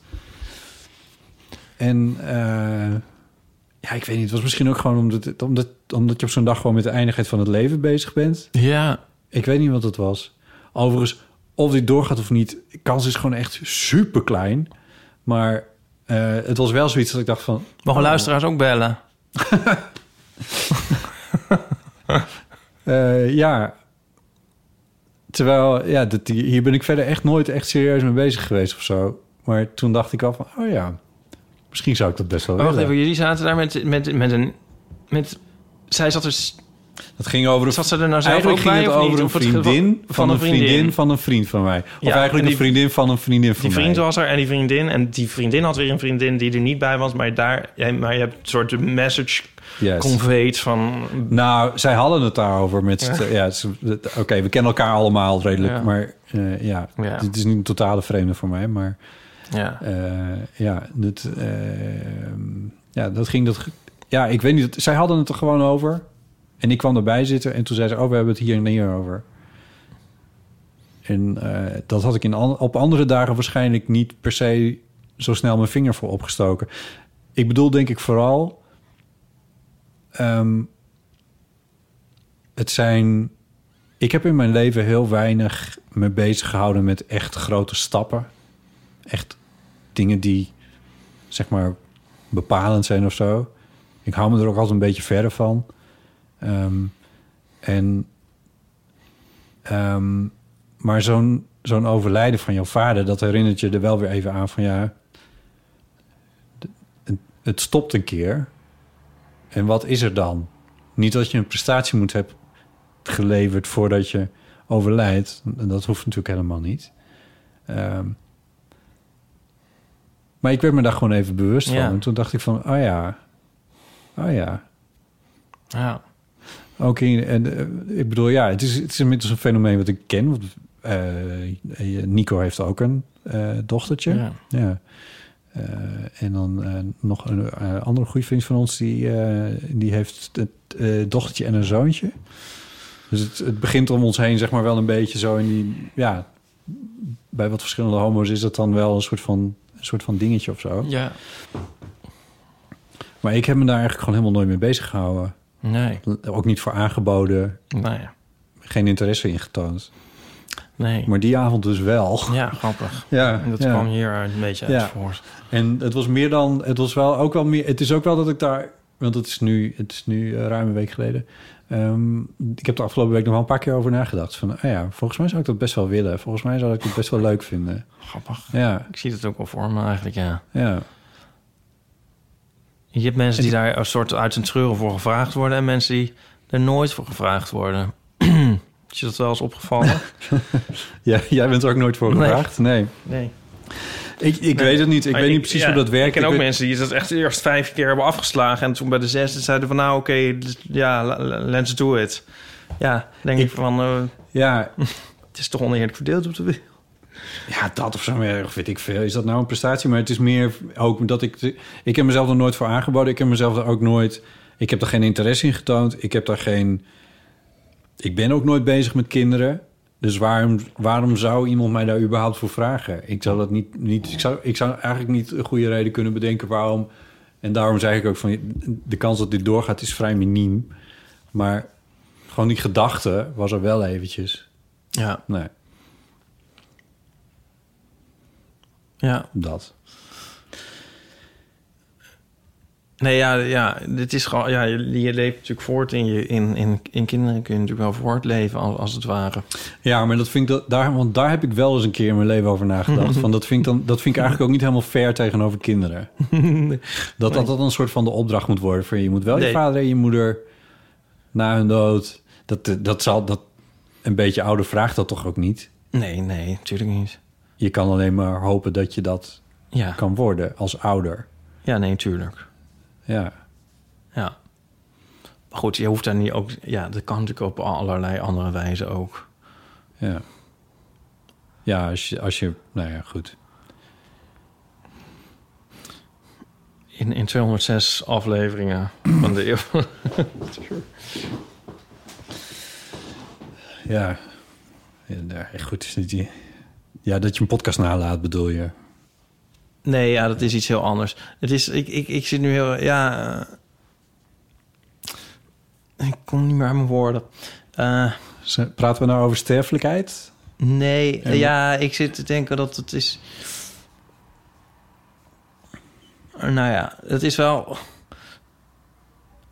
En... eh, ja, ik weet niet. Het was misschien ook gewoon omdat, omdat, omdat je op zo'n dag... gewoon met de eindigheid van het leven bezig bent. Ja, Ik weet niet wat het was. Overigens, of dit doorgaat of niet... kans is gewoon echt super klein. Maar eh, het was wel zoiets dat ik dacht van... mogen oh, luisteraars ook bellen? [LAUGHS] Eh, ja. Terwijl, ja, dat, hier ben ik verder echt nooit echt serieus mee bezig geweest of zo. Maar toen dacht ik al van, oh ja, misschien zou ik dat best wel Oh, wacht even, jullie zaten daar met, met, met een... Met, zij zat dus... Het ging over een, Zat ze er nou zelf eigenlijk ging bij het over een vriendin van, een vriendin. van een vriend van mij. Of Ja, eigenlijk en een die- vriendin van een vriendin van Die mij. vriend was er en die vriendin. En die vriendin had weer een vriendin die er niet bij was. Maar, daar, jij- maar je hebt een soort message Yes. conveyed van... Nou, zij hadden het daarover met... Ja, ze- Oké, we kennen elkaar allemaal redelijk. Ja. Maar eh, ja, Ja. het is niet een totale vreemde voor mij. Maar Ja. Eh, ja, dat, eh, ja, dat ging dat. Ja, ik weet niet. Zij hadden het er gewoon over. En ik kwam erbij zitten en toen zei ze: Oh, we hebben het hier en hier over. En eh, dat had ik in op andere dagen waarschijnlijk niet per se zo snel mijn vinger voor opgestoken. Ik bedoel, denk ik vooral. ehm, het zijn. Ik heb in mijn leven heel weinig me bezig gehouden met echt grote stappen echt dingen die, zeg maar, bepalend zijn of zo. Ik hou me er ook altijd een beetje verder van. Ehm, en, ehm, maar zo'n zo'n overlijden van jouw vader, dat herinnert je er wel weer even aan van ja, het, stopt een keer. En wat is er dan? Niet dat je een prestatie moet hebben geleverd voordat je overlijdt. Dat hoeft natuurlijk helemaal niet. Ehm, maar ik werd me daar gewoon even bewust van. En toen dacht ik van, oh ja, oh ja. Ja. Ook in, en, eh, ik bedoel, ja, het is, het is inmiddels een fenomeen wat ik ken. Want, eh, Nico heeft ook een eh, dochtertje. Ja. Ja. En dan nog een andere goede vriend van ons, die, die heeft het dochtertje en een zoontje. Dus het, het begint om ons heen, zeg maar, wel een beetje zo in die, ja, bij wat verschillende homo's is dat dan wel een soort van, een soort van dingetje of zo. Ja. Maar ik heb me daar eigenlijk gewoon helemaal nooit mee bezig gehouden. Nee. Ook niet voor aangeboden, Nee. geen interesse in getoond. Nee. Maar die avond dus wel. Ja, grappig. Ja, En dat ja. kwam hier een beetje uit Ja. voort. En het was meer dan, het was wel ook wel meer, het is ook wel dat ik daar, want het is nu, het is nu eh, ruim een week geleden. Ehm, ik heb de afgelopen week nog wel een paar keer over nagedacht. Van, ah ja, volgens mij zou ik dat best wel willen. Volgens mij zou ik het best wel leuk vinden. Grappig. Ja, Ik zie het ook wel voor me eigenlijk, ja. ja. Je hebt mensen die daar een soort uit zijn treuren voor gevraagd worden... en mensen die er nooit voor gevraagd worden. [CLEARS THROAT] Is je dat wel eens opgevallen? [LAUGHS] ja jij bent er ook nooit voor Nee. gevraagd? Nee. nee. Ik, ik weet het niet. Ik Maar weet niet precies ja, hoe dat werkt. Ik ken ook weet- mensen die dat echt eerst vijf keer hebben afgeslagen... en toen bij de zesde zeiden van... nou, oké, dus- ja, let's do it. Ja, denk ik, van... eh, Ja, [LAUGHS] het is toch oneerlijk verdeeld op de wereld. Ja, dat of zo, maar weet ik veel. Is dat nou een prestatie? Maar het is meer ook dat ik... Ik heb mezelf er nooit voor aangeboden. Ik heb mezelf er ook nooit... Ik heb er geen interesse in getoond. Ik heb daar geen... Ik ben ook nooit bezig met kinderen. Dus waarom, waarom zou iemand mij daar überhaupt voor vragen? Ik zou dat niet, niet ik, zou, ik zou eigenlijk niet een goede reden kunnen bedenken waarom. En daarom zeg ik ook van de kans dat dit doorgaat is vrij miniem. Maar gewoon die gedachte was er wel eventjes. Ja, Nee, ja. dat. Nee, ja, ja, dit is gewoon... Ja, je, je leeft natuurlijk voort in je... In, in, in kinderen kun je natuurlijk wel voortleven, als, als het ware. Ja, maar dat vind ik dat, daar, want daar heb ik wel eens een keer in mijn leven over nagedacht. [LAUGHS] van dat, vind ik dan, dat vind ik eigenlijk ook niet helemaal fair tegenover kinderen. [LAUGHS] Dat dat, dat een soort van de opdracht moet worden. Voor je moet wel je vader en je moeder na hun dood. Dat, dat zal dat een beetje ouder vraagt dat toch ook niet. Nee, nee, natuurlijk niet. Je kan alleen maar hopen dat je dat Ja, kan worden als ouder. ja nee, tuurlijk. Ja, Ja. Maar goed, je hoeft daar niet ook... Ja, dat kan natuurlijk op allerlei andere wijzen ook. ja. Ja, als je, als je nou ja, goed. In, in 206 afleveringen [CLEARS THROAT] van de eeuw. Ja, ja daar- goed is niet die. Ja, dat je een podcast nalaat, bedoel je? Nee, ja, dat is iets heel anders. Het is, ik, ik, ik zit nu heel, ja, eh, ik kom niet meer aan mijn woorden. Eh, Z- Praten we nou over sterfelijkheid? nee, En- ja, ik zit te denken dat het is, nou ja, het is wel,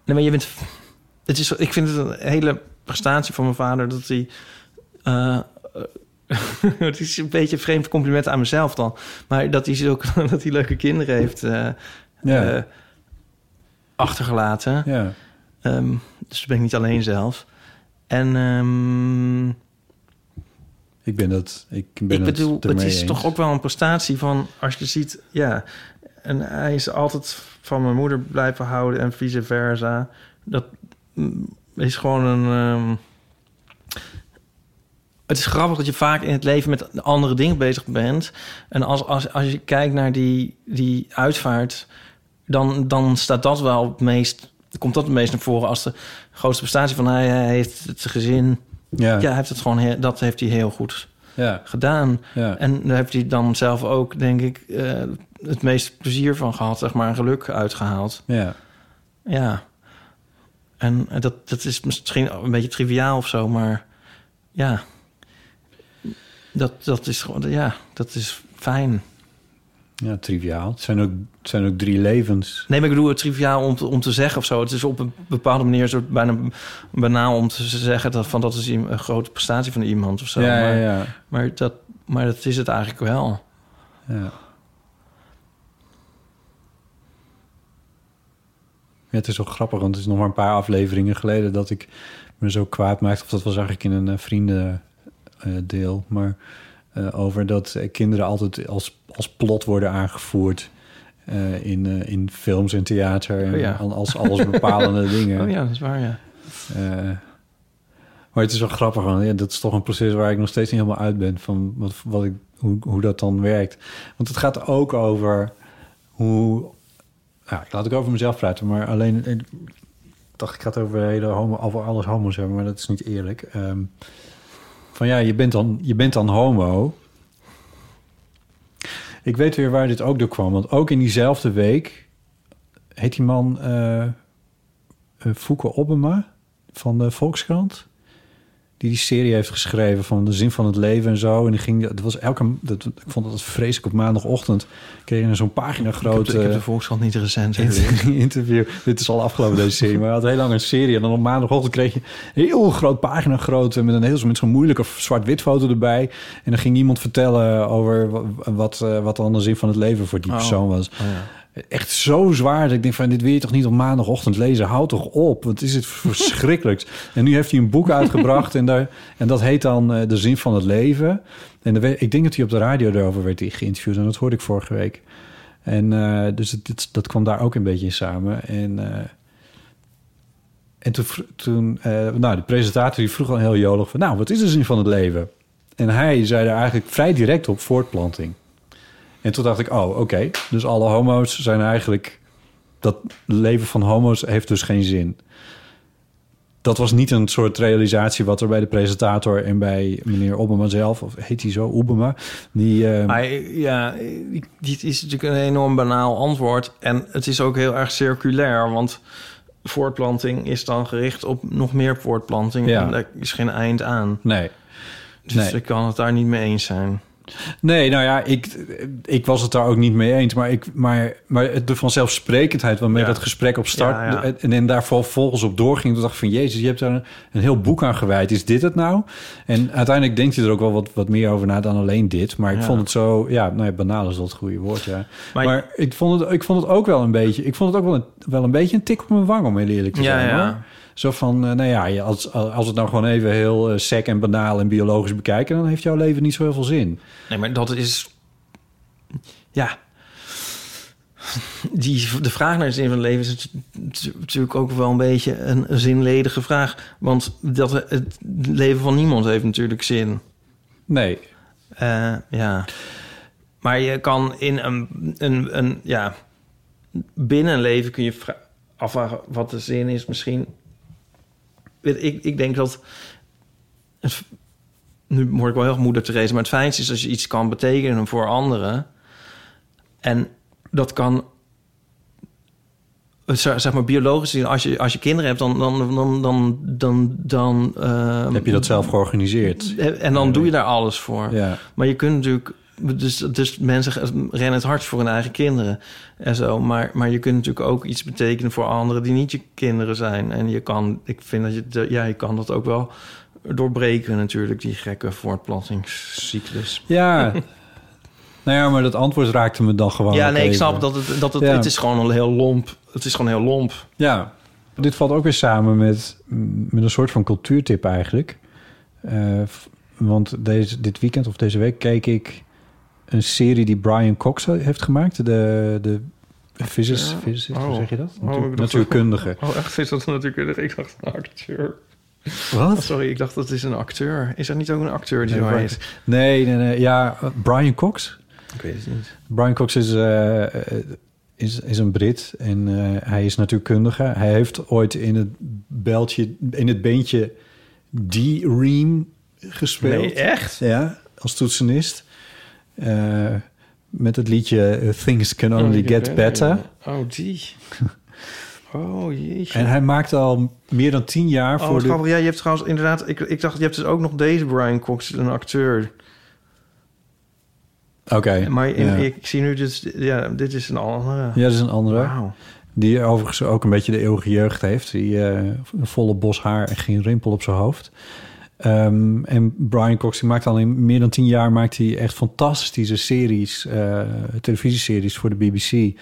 nee, maar je bent, het is, ik vind het een hele prestatie van mijn vader dat hij, eh, [LAUGHS] het is een beetje een vreemd compliment aan mezelf dan. Maar dat hij, zulke, [LAUGHS] dat hij leuke kinderen heeft eh, Ja. eh, achtergelaten. Ja. Ehm, dus dat ben ik niet alleen zelf. En ehm, Ik ben dat. Ik ben ik bedoel, het, is eens. toch ook wel een prestatie van... als je ziet, ja... En hij is altijd van mijn moeder blijven houden en vice versa. Dat mm, is gewoon een... ehm, het is grappig dat je vaak in het leven met andere dingen bezig bent. En als, als, als je kijkt naar die, die uitvaart... Dan, dan staat dat wel het meest... Komt dat het meest naar voren als de grootste prestatie van hij, hij heeft het gezin. Ja. Ja, heeft het gewoon heel, dat heeft hij heel goed Ja. gedaan. Ja. En daar heeft hij dan zelf ook, denk ik, eh, het meest plezier van gehad, zeg maar, geluk uitgehaald. Ja. Ja. En dat, dat is misschien een beetje triviaal of zo, maar ja. Dat, dat is gewoon, ja, dat is fijn. Ja, triviaal. Het zijn ook, het zijn ook drie levens. Nee, maar ik bedoel het triviaal om te, om te zeggen of zo. Het is op een bepaalde manier zo bijna banaal om te zeggen dat, van dat is een grote prestatie van iemand of zo. ja, maar, ja, ja, maar, dat, maar dat is het eigenlijk wel. ja. Ja, het is wel grappig, want het is nog maar een paar afleveringen geleden dat ik me zo kwaad maakte. Of dat was eigenlijk in een eh, vriendendeel. maar eh, over dat eh, kinderen altijd als, als plot worden aangevoerd eh, in, eh, in films en theater. En Oh ja. Als alles bepalende [LAUGHS] dingen. Oh ja, dat is waar, ja. Eh, maar het is wel grappig, want ja, dat is toch een proces waar ik nog steeds niet helemaal uit ben van wat, wat ik, hoe, hoe dat dan werkt. Want het gaat ook over hoe. Ja, ik laat ik over mezelf praten, maar alleen. Ik dacht, ik ga het over, hele homo, over alles homo's hebben, maar dat is niet eerlijk. Ehm, van ja, je bent, dan, je bent dan homo. Ik weet weer waar dit ook door kwam, want ook in diezelfde week heet die man eh, Fouke van de Volkskrant. Die die serie heeft geschreven van de zin van het leven en zo. En die ging, dat was elke, dat, ik vond dat vreselijk op maandagochtend. Kreeg je zo'n pagina Ik heb, grote de, ik heb de Volkskrant niet recent. [LAUGHS] inter- interview. Dit is al afgelopen deze serie, maar hij had heel lang een serie. En dan op maandagochtend kreeg je een heel groot pagina groot met een heel met zo'n moeilijke zwart-wit foto erbij. En dan ging iemand vertellen over wa- wat, eh, wat dan de zin van het leven voor die Oh. persoon was. Oh ja. Echt zo zwaar dat ik denk van dit wil je toch niet op maandagochtend lezen? Houd toch op, wat is het verschrikkelijks. [LAUGHS] en nu heeft hij een boek uitgebracht en, daar, en dat heet dan eh, De Zin van het Leven. En ik denk dat hij op de radio erover werd geïnterviewd en dat hoorde ik vorige week. En eh, dus het, dat kwam daar ook een beetje in samen. En, eh, en toen, toen nou, de presentator die vroeg al heel jolig van... nou, wat is de zin van het leven? En hij zei daar eigenlijk vrij direct op voortplanting. En toen dacht ik, oh, oké. Dus alle homo's zijn eigenlijk... Dat leven van homo's heeft dus geen zin. dat was niet een soort realisatie wat er bij de presentator en bij meneer Obama zelf, of heet hij zo, Obama, die... Maar ja, dit is natuurlijk een enorm banaal antwoord. En het is ook heel erg circulair, want voortplanting is dan gericht op nog meer voortplanting. Ja. En daar is geen eind aan. nee. Dus Nee. ik kan het daar niet mee eens zijn. Nee, nou ja, ik, ik was het daar ook niet mee eens. Maar, ik, maar, maar het- de vanzelfsprekendheid waarmee Ja. dat gesprek op start... Ja, ja. en, en daar vervolgens op doorging... toen dacht ik van, jezus, je hebt daar een, een heel boek aan gewijd. Is dit het nou? En uiteindelijk denkt hij er ook wel wat, wat meer over na dan alleen dit. Maar ik vond het zo... Ja, nou ja, banaal is dat het goede woord, ja. Maar, Maar- ik, vond het, ik vond het ook wel een beetje... Ik vond het ook wel een, wel een beetje een tik op mijn wang, om heel eerlijk te Ja, zijn, ja. hoor. Zo van, eh, nou ja, als, als het nou gewoon even heel eh, sec en banaal en biologisch bekijken... dan heeft jouw leven niet zo heel veel zin. Nee, maar dat is... Ja. [LAUGHS] Die, de vraag naar de zin van het leven is natu- natu- natuurlijk ook wel een beetje een, zinledige vraag. Want dat, het leven van niemand heeft natuurlijk zin. Nee, Eh, ja. Maar je kan in een, een, een ja, binnen een leven kun je vra- afvragen wat de zin is. Misschien, ik, ik denk dat, het, nu word ik wel heel moeder Therese, maar het fijnste is als je iets kan betekenen voor anderen. En dat kan, eh, zeg maar biologisch gezien, als je, als je kinderen hebt, dan, dan, dan, dan, dan, dan ehm, heb je dat zelf georganiseerd? en dan doe je daar alles voor. Ja. Maar je kunt natuurlijk... Dus, dus mensen rennen het hard voor hun eigen kinderen en zo. Maar, maar je kunt natuurlijk ook iets betekenen voor anderen die niet je kinderen zijn. En je kan, ik vind dat je, ja, je kan dat ook wel doorbreken natuurlijk, die gekke voortplantingscyclus. Ja. [LAUGHS] nou ja, maar dat antwoord raakte me dan gewoon. ja, nee, ik snap dat het, dat het, Ja. het is gewoon een heel lomp. Het is gewoon heel lomp. Ja. Dit valt ook weer samen met, met een soort van cultuurtip eigenlijk. Eh, want deze, dit weekend of deze week keek ik een serie die Brian Cox heeft gemaakt. De, de physicist, Ja. physicist Oh. hoe zeg je dat? Oh, Natuur- dacht- natuurkundige. Oh, echt? Is dat natuurlijk... Ik dacht een acteur. Oh, Wat? sorry, ik dacht dat is een acteur. Is er niet ook een acteur die Nee, zo heet? Nee, nee, nee. Ja, Brian Cox. Ik weet het niet. Brian Cox is, eh, eh, is, is een Brit en eh, hij is natuurkundige. Hij heeft ooit in het beltje, in het beentje D-Ream gespeeld. Nee, echt? Ja, als toetsenist. Eh, met het liedje eh, Things Can Only Get Better. Oh, die. [LAUGHS] Oh, jeetje. En hij maakte al meer dan tien jaar oh, voor de... grappig. Ja, je hebt trouwens inderdaad... Ik, ik dacht, je hebt dus ook nog deze Brian Cox, een acteur. Oké, Maar in, ja. ik zie nu, dus, ja, dit is een andere. ja, dat is een andere. Wauw. Die overigens ook een beetje de eeuwige jeugd heeft. Die een volle bos haar en geen rimpel op zijn hoofd. Ehm, en Brian Cox die maakt al in meer dan tien jaar maakt hij echt fantastische series, eh, televisieseries voor de BBC.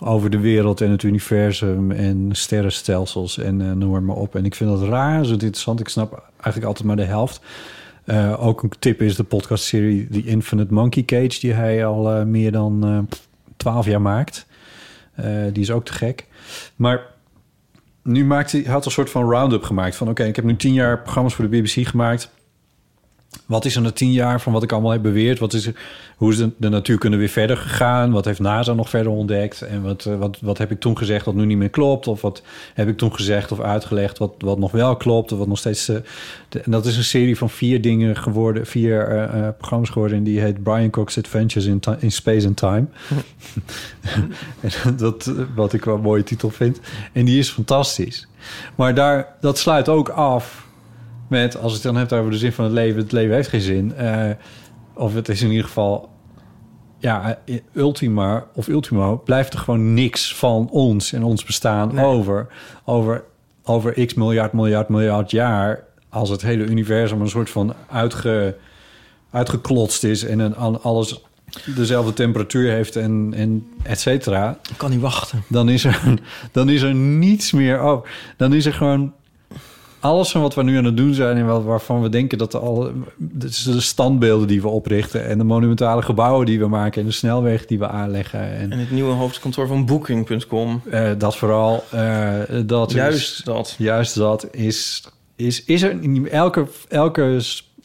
Over de wereld en het universum en sterrenstelsels en eh, noem maar op. En ik vind dat razend interessant. Ik snap eigenlijk altijd maar de helft. Eh, ook een tip is de podcastserie The Infinite Monkey Cage... die hij al meer dan twaalf jaar maakt. Die is ook te gek. Maar nu maakt hij, had een soort van round-up gemaakt. Van oké, ik heb nu tien jaar programma's voor de BBC gemaakt. Wat is er na tien jaar van wat ik allemaal heb beweerd? Wat is hoe is de, de natuurkunde weer verder gegaan? Wat heeft NASA nog verder ontdekt? En wat, eh, wat, wat heb ik toen gezegd wat nu niet meer klopt? Of wat heb ik toen gezegd of uitgelegd wat, wat nog wel klopt? Of wat nog steeds... eh, de- en dat is een serie van vier dingen geworden, vier eh, programma's geworden. En die heet Brian Cox Adventures in, in Space and Time. [LAUGHS] En dat, wat ik wel een mooie titel vind. En die is fantastisch. Maar daar, dat sluit ook af met, als het dan heb over de zin van het leven, het leven heeft geen zin. eh, of het is in ieder geval, ja, eh, ultima of ultimo, blijft er gewoon niks van ons en ons bestaan Nee. over. Over, over x miljard, miljard, miljard jaar. Als het hele universum een soort van uitge, uitgeklotst is en een, al- alles dezelfde temperatuur heeft en, en et cetera Ik kan niet wachten. dan is er, [LAUGHS] dan is er niets meer over. Dan is er gewoon alles van wat we nu aan het doen zijn en wat, waarvan we denken dat de, alle, dus de standbeelden die we oprichten en de monumentale gebouwen die we maken en de snelwegen die we aanleggen en En het nieuwe hoofdkantoor van Booking.com. eh, dat vooral, eh, dat Juist is, dat. juist dat is, is, is er in elke, elke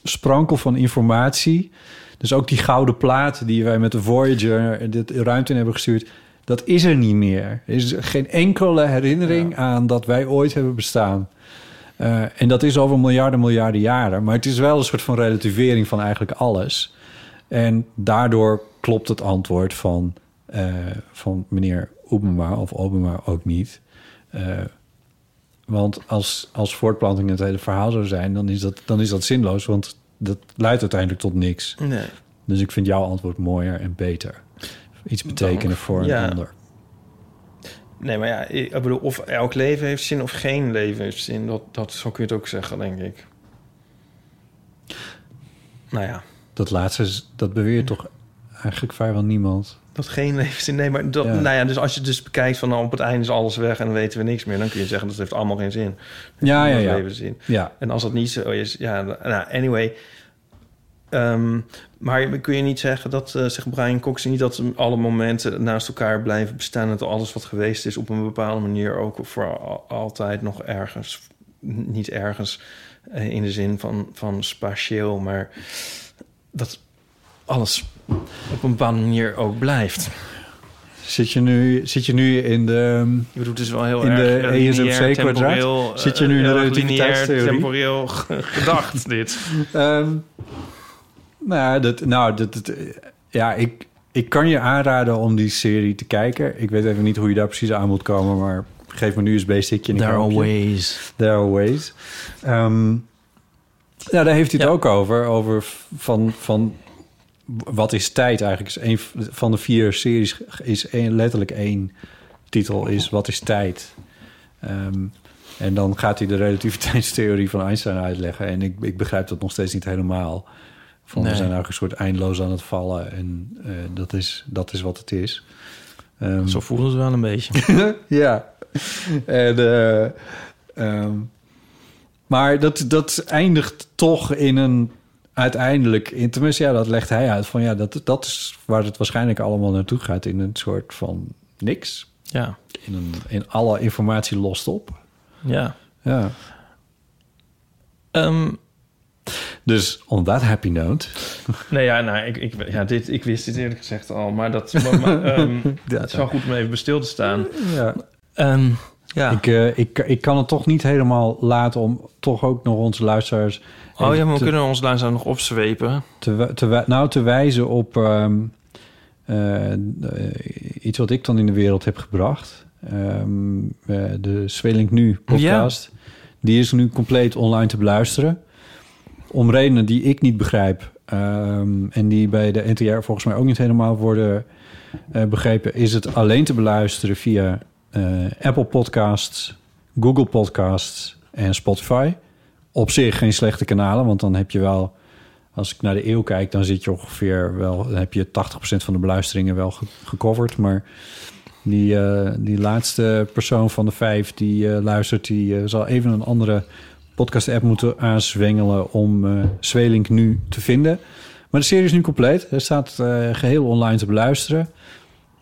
sprankel van informatie. Dus ook die gouden plaat die wij met de Voyager de ruimte in hebben gestuurd. Dat is er niet meer. Er is geen enkele herinnering aan dat wij ooit hebben bestaan. Eh, en dat is over miljarden, miljarden jaren. Maar het is wel een soort van relativering van eigenlijk alles. En daardoor klopt het antwoord van, eh, van meneer Obama of Obama ook niet. Eh, want als, als voortplanting het hele verhaal zou zijn, dan is, dat, dan is dat zinloos. Want dat leidt uiteindelijk tot niks. Nee. Dus ik vind jouw antwoord mooier en beter. Iets betekenen voor een ja. ander. Nee, maar ja, ik bedoel, of elk leven heeft zin of geen leven heeft zin. Dat, dat, zo kun je het ook zeggen, denk ik. Nou ja, Dat laatste, dat beweert toch eigenlijk vrijwel niemand. dat geen leven zin. Nee, maar dat, Ja. nou ja, dus als je het dus bekijkt van nou, op het einde is alles weg en dan weten we niks meer, dan kun je zeggen dat heeft allemaal geen zin. Ja, ja, ja. Ja, En als dat niet zo is, ja, nou, anyway. Ehm, maar kun je niet zeggen dat, eh zegt Brian Cox, niet dat alle momenten naast elkaar blijven bestaan... en dat alles wat geweest is op een bepaalde manier ook voor al- altijd nog ergens... niet ergens eh, in de zin van, van spatieel, maar dat alles op een bepaalde manier ook blijft. Zit je nu, zit je nu in de... Ik bedoel, het is wel heel In erg de eh, ESMC lineair, kwadraat? temporeel, Zit je nu in de eh, relativiteitstheorie? temporeel ge- [LAUGHS] gedacht, dit. Ehm, nou, dat, nou dat, dat, ja, ik, ik kan je aanraden om die serie te kijken. Ik weet even niet hoe je daar precies aan moet komen, maar geef me nu eens B-stickje en ik There are ways. There are ways. Nou, daar heeft hij het Ja. ook over. Over van, van wat is tijd eigenlijk? Is een van de vier series is één, letterlijk één titel is wat is tijd? Ehm, en dan gaat hij de relativiteitstheorie [LAUGHS] van Einstein uitleggen. En ik, ik begrijp dat nog steeds niet helemaal. Van, Nee. We zijn eigenlijk een soort eindeloos aan het vallen. En eh, dat, is, dat is wat het is. Ehm, Zo voelde het wel een beetje. [LAUGHS] ja. En, eh, ehm, maar dat, dat eindigt toch in een uiteindelijk, in, tenminste, ja, dat legt hij uit van ja, dat, dat is waar het waarschijnlijk allemaal naartoe gaat in een soort van niks. Ja, In, een, in alle informatie lost op. ja. Ja. Ehm, Dus on that happy note. nee, ja, nou, ik, ik, ja, dit, ik wist dit eerlijk gezegd al, maar dat maar, maar, [LAUGHS] ehm, het is wel goed om even stil te staan. Ja. Ehm, ja. Ik, eh, ik, ik kan het toch niet helemaal laten om toch ook nog onze luisteraars oh ja, maar we te- kunnen ons luisteraar nog opzwepen. te, te, nou, te wijzen op ehm, eh, iets wat ik dan in de wereld heb gebracht. Ehm, eh, de Zwelink Nu podcast. Die is nu compleet online te beluisteren. Om redenen die ik niet begrijp. ehm, en die bij de NTR volgens mij ook niet helemaal worden eh, begrepen... is het alleen te beluisteren via eh, Apple Podcasts, Google Podcasts en Spotify. Op zich geen slechte kanalen, want dan heb je wel... Als ik naar de eeuw kijk, dan zit je ongeveer wel... dan heb je 80% van de beluisteringen wel ge- gecoverd. Maar die, eh, die laatste persoon van de vijf die luistert... die zal even een andere podcast-app moeten aanzwengelen... om eh Zwelink nu te vinden. Maar de serie is nu compleet. Hij staat eh, geheel online te beluisteren.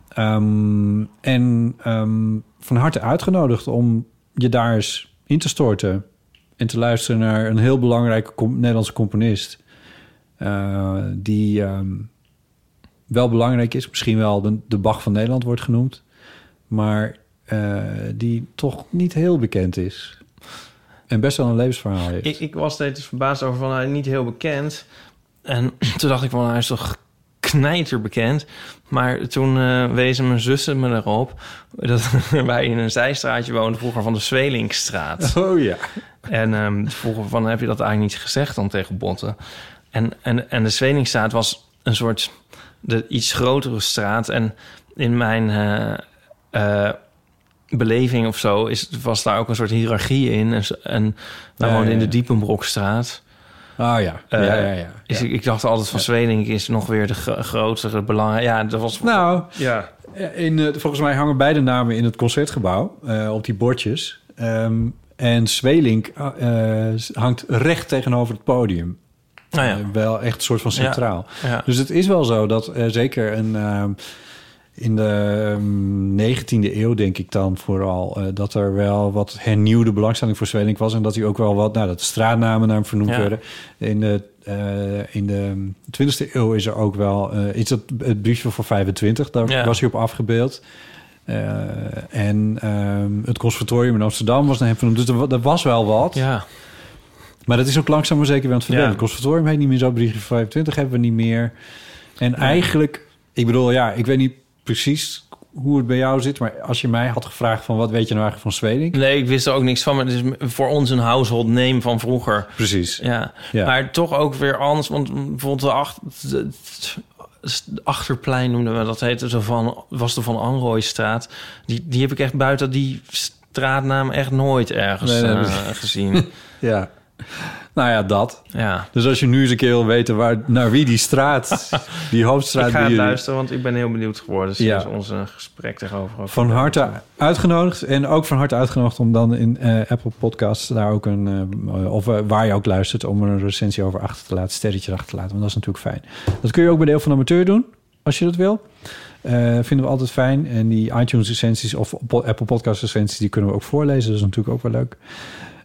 Ehm, en ehm, van harte uitgenodigd om je daar eens in te storten... en te luisteren naar een heel belangrijke Nederlandse componist... eh, die ehm, wel belangrijk is. Misschien wel de, Bach van Nederland wordt genoemd. Maar die toch niet heel bekend is. En best wel een levensverhaal heeft. Ik, ik was steeds verbaasd over van hij niet heel bekend. En [CLEARS THROAT] toen dacht ik van hij is toch knijter bekend. Maar toen eh, wezen mijn zussen me erop dat [LAUGHS] wij in een zijstraatje woonden vroeger van de Zwelinkstraat. Oh ja. En ehm vroeger van heb je dat eigenlijk niet gezegd dan tegen Botten. En, en, en de Zwelingstraat was een soort de iets grotere straat. En in mijn eh, eh, beleving of zo is, was daar ook een soort hiërarchie in. En, en wij Ja, woonden in ja, de. Diepenbrokstraat. Ah ja. Eh, ja, ja, ja. Dus Ja. ik, ik dacht altijd van Zwelink is nog weer de gro- grotere belang. Ja, dat was... Nou, ja. in, eh, volgens mij hangen beide namen in het concertgebouw eh, op die bordjes. Ehm, en Zwelink eh, eh, hangt recht tegenover het podium. Nou ja. Eh, wel echt een soort van centraal. ja. Dus het is wel zo dat eh, zeker een, ehm, in de ehm, 19e eeuw, denk ik dan vooral, eh, dat er wel wat hernieuwde belangstelling voor Zwelink was. En dat hij ook wel wat, nou, dat straatnamen naar hem vernoemd Ja. werden. In de, eh, in de 20e eeuw is er ook wel, eh, is dat het briefje voor 25, daar Ja. was hij op afgebeeld. En ehm, het conservatorium in Amsterdam was naar hem vernoemd. Dus er, wa- er was wel wat. Ja. Maar dat is ook langzaam maar zeker weer aan het verdwijnen. Ja. Het conservatorium heet niet meer zo. Brigitte 25 hebben we niet meer. En eigenlijk, ik bedoel, ja, ik weet niet precies hoe het bij jou zit. Maar als je mij had gevraagd van wat weet je nou eigenlijk van Zweding? Nee, ik wist er ook niks van. Maar het is voor ons een household name van vroeger. Precies. Ja. Ja. Maar toch ook weer anders. Want bijvoorbeeld de, ach- de- de achterplein noemden we dat. Heette zo van, was de Van Anrooystraat. Die, die heb ik echt buiten die straatnaam echt nooit ergens Nee, nee, eh, gezien. [LAUGHS] Ja. Nou ja, dat. Ja. Dus als je nu eens een keer wil weten waar, naar wie die straat, [LAUGHS] die hoofdstraat... ik ga het luisteren, want ik ben heel benieuwd geworden sinds Ja. onze gesprek tegenover. Van harte uitgenodigd. En ook van harte uitgenodigd om dan in eh, Apple Podcasts daar ook een... eh, of eh, waar je ook luistert, om er een recensie over achter te laten. Sterretje achter te laten, want dat is natuurlijk fijn. Dat kun je ook bij Deel van de Amateur doen, als je dat wil. Vinden we altijd fijn. En die iTunes recensies of Apple Podcast recensies... die kunnen we ook voorlezen. Dat is natuurlijk ook wel leuk.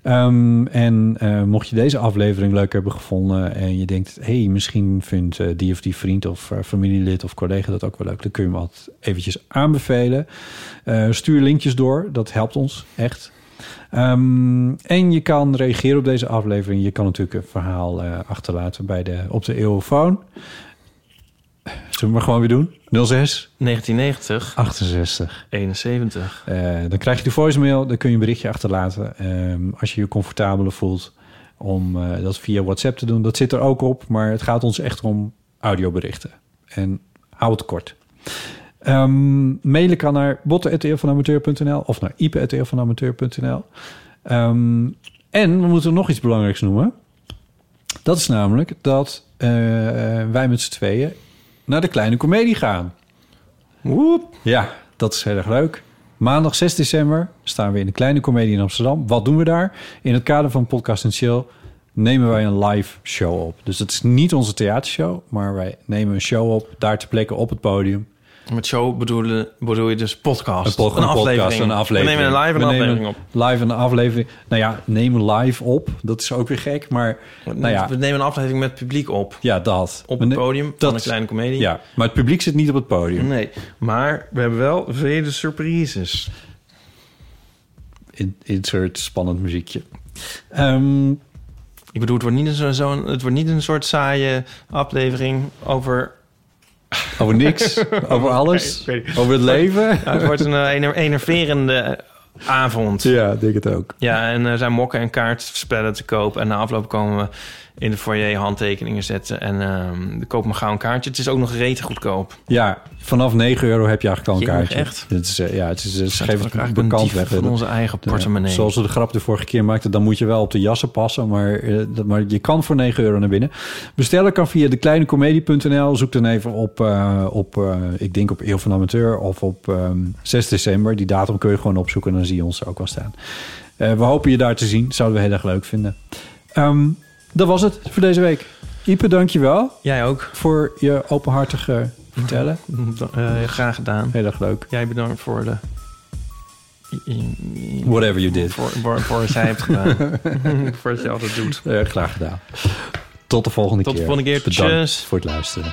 Ehm, en eh, mocht je deze aflevering leuk hebben gevonden... en je denkt, hey, misschien vindt eh, die of die vriend of eh, familielid of collega dat ook wel leuk... dan kun je hem altijd eventjes aanbevelen. Stuur linkjes door, dat helpt ons echt. Ehm, en je kan reageren op deze aflevering. Je kan natuurlijk een verhaal achterlaten bij de, op de eeuwfoon. Zullen we maar gewoon weer doen? 06 1990, 68. 71. Eh, dan krijg je de voicemail, dan kun je een berichtje achterlaten. Ehm, als je je comfortabeler voelt om eh, dat via WhatsApp te doen. Dat zit er ook op, maar het gaat ons echt om audioberichten. En hou het kort. Ehm mailen kan naar botten.eeuwvanamateur.nl of naar ipe.eeuwvanamateur.nl. Ehm en we moeten nog iets belangrijks noemen. Dat is namelijk dat eh, wij met z'n tweeën naar de kleine komedie gaan. Woep. Ja, dat is heel erg leuk. Maandag 6 december staan we in de Kleine Comedie in Amsterdam. Wat doen we daar? In het kader van Podcast en Chill nemen wij een live show op. Dus dat is niet onze theatershow, maar wij nemen een show op, daar ter plekke op het podium. Met show bedoel, bedoel je dus podcast? Een, po- een podcast, een aflevering. We nemen een live een aflevering op. Live een aflevering. Nou ja, nemen live op. Dat is ook weer gek, maar nou ja, We nemen een aflevering met publiek op. ja dat. Op het podium van dat- een kleine komedie. Ja, maar het publiek zit niet op het podium. Nee, maar we hebben wel vele surprises. In- Insert spannend muziekje. Ehm, Ik bedoel, het wordt niet een, zo, zo'n- het wordt niet een soort saaie aflevering over... over niks, [LAUGHS] over alles, Nee, over het leven. Ja, het wordt een eh, ener- [LAUGHS] enerverende avond. Ja, ik denk het ook. Ja, en er zijn mokken en kaartspellen te koop. En na afloop komen we in de foyer handtekeningen zetten. En dan koop me gauw een kaartje. Het is ook nog rete goedkoop. Ja, vanaf 9 euro heb je eigenlijk al een kaartje. echt? Het is, eh, ja, het is, het het eigenlijk een weg. van onze eigen Ja, portemonnee. zoals we de grap de vorige keer maakten, dan moet je wel op de jassen passen. Maar, eh, dat- maar je kan voor 9 euro naar binnen. Bestellen kan via dekleinecomedie.nl. Zoek dan even op, eh, op eh, ik denk op Eeuw van de Amateur of op ehm 6 december. Die datum kun je gewoon opzoeken en dan zie je ons er ook wel staan. Eh, we hopen je daar te zien. Zouden we heel erg leuk vinden. Ehm, dat was het voor deze week. Ipe, dank je wel Jij ook. voor je openhartige vertellen. Eh, graag gedaan. Heel erg leuk. Jij bedankt voor de... Whatever you did. Voor, voor, voor wat jij hebt [LAUGHS] gedaan. [LAUGHS] voor wat je altijd doet. Eh, graag gedaan. Tot de volgende Tot keer. de volgende keer. Bedankt Tjus. voor het luisteren.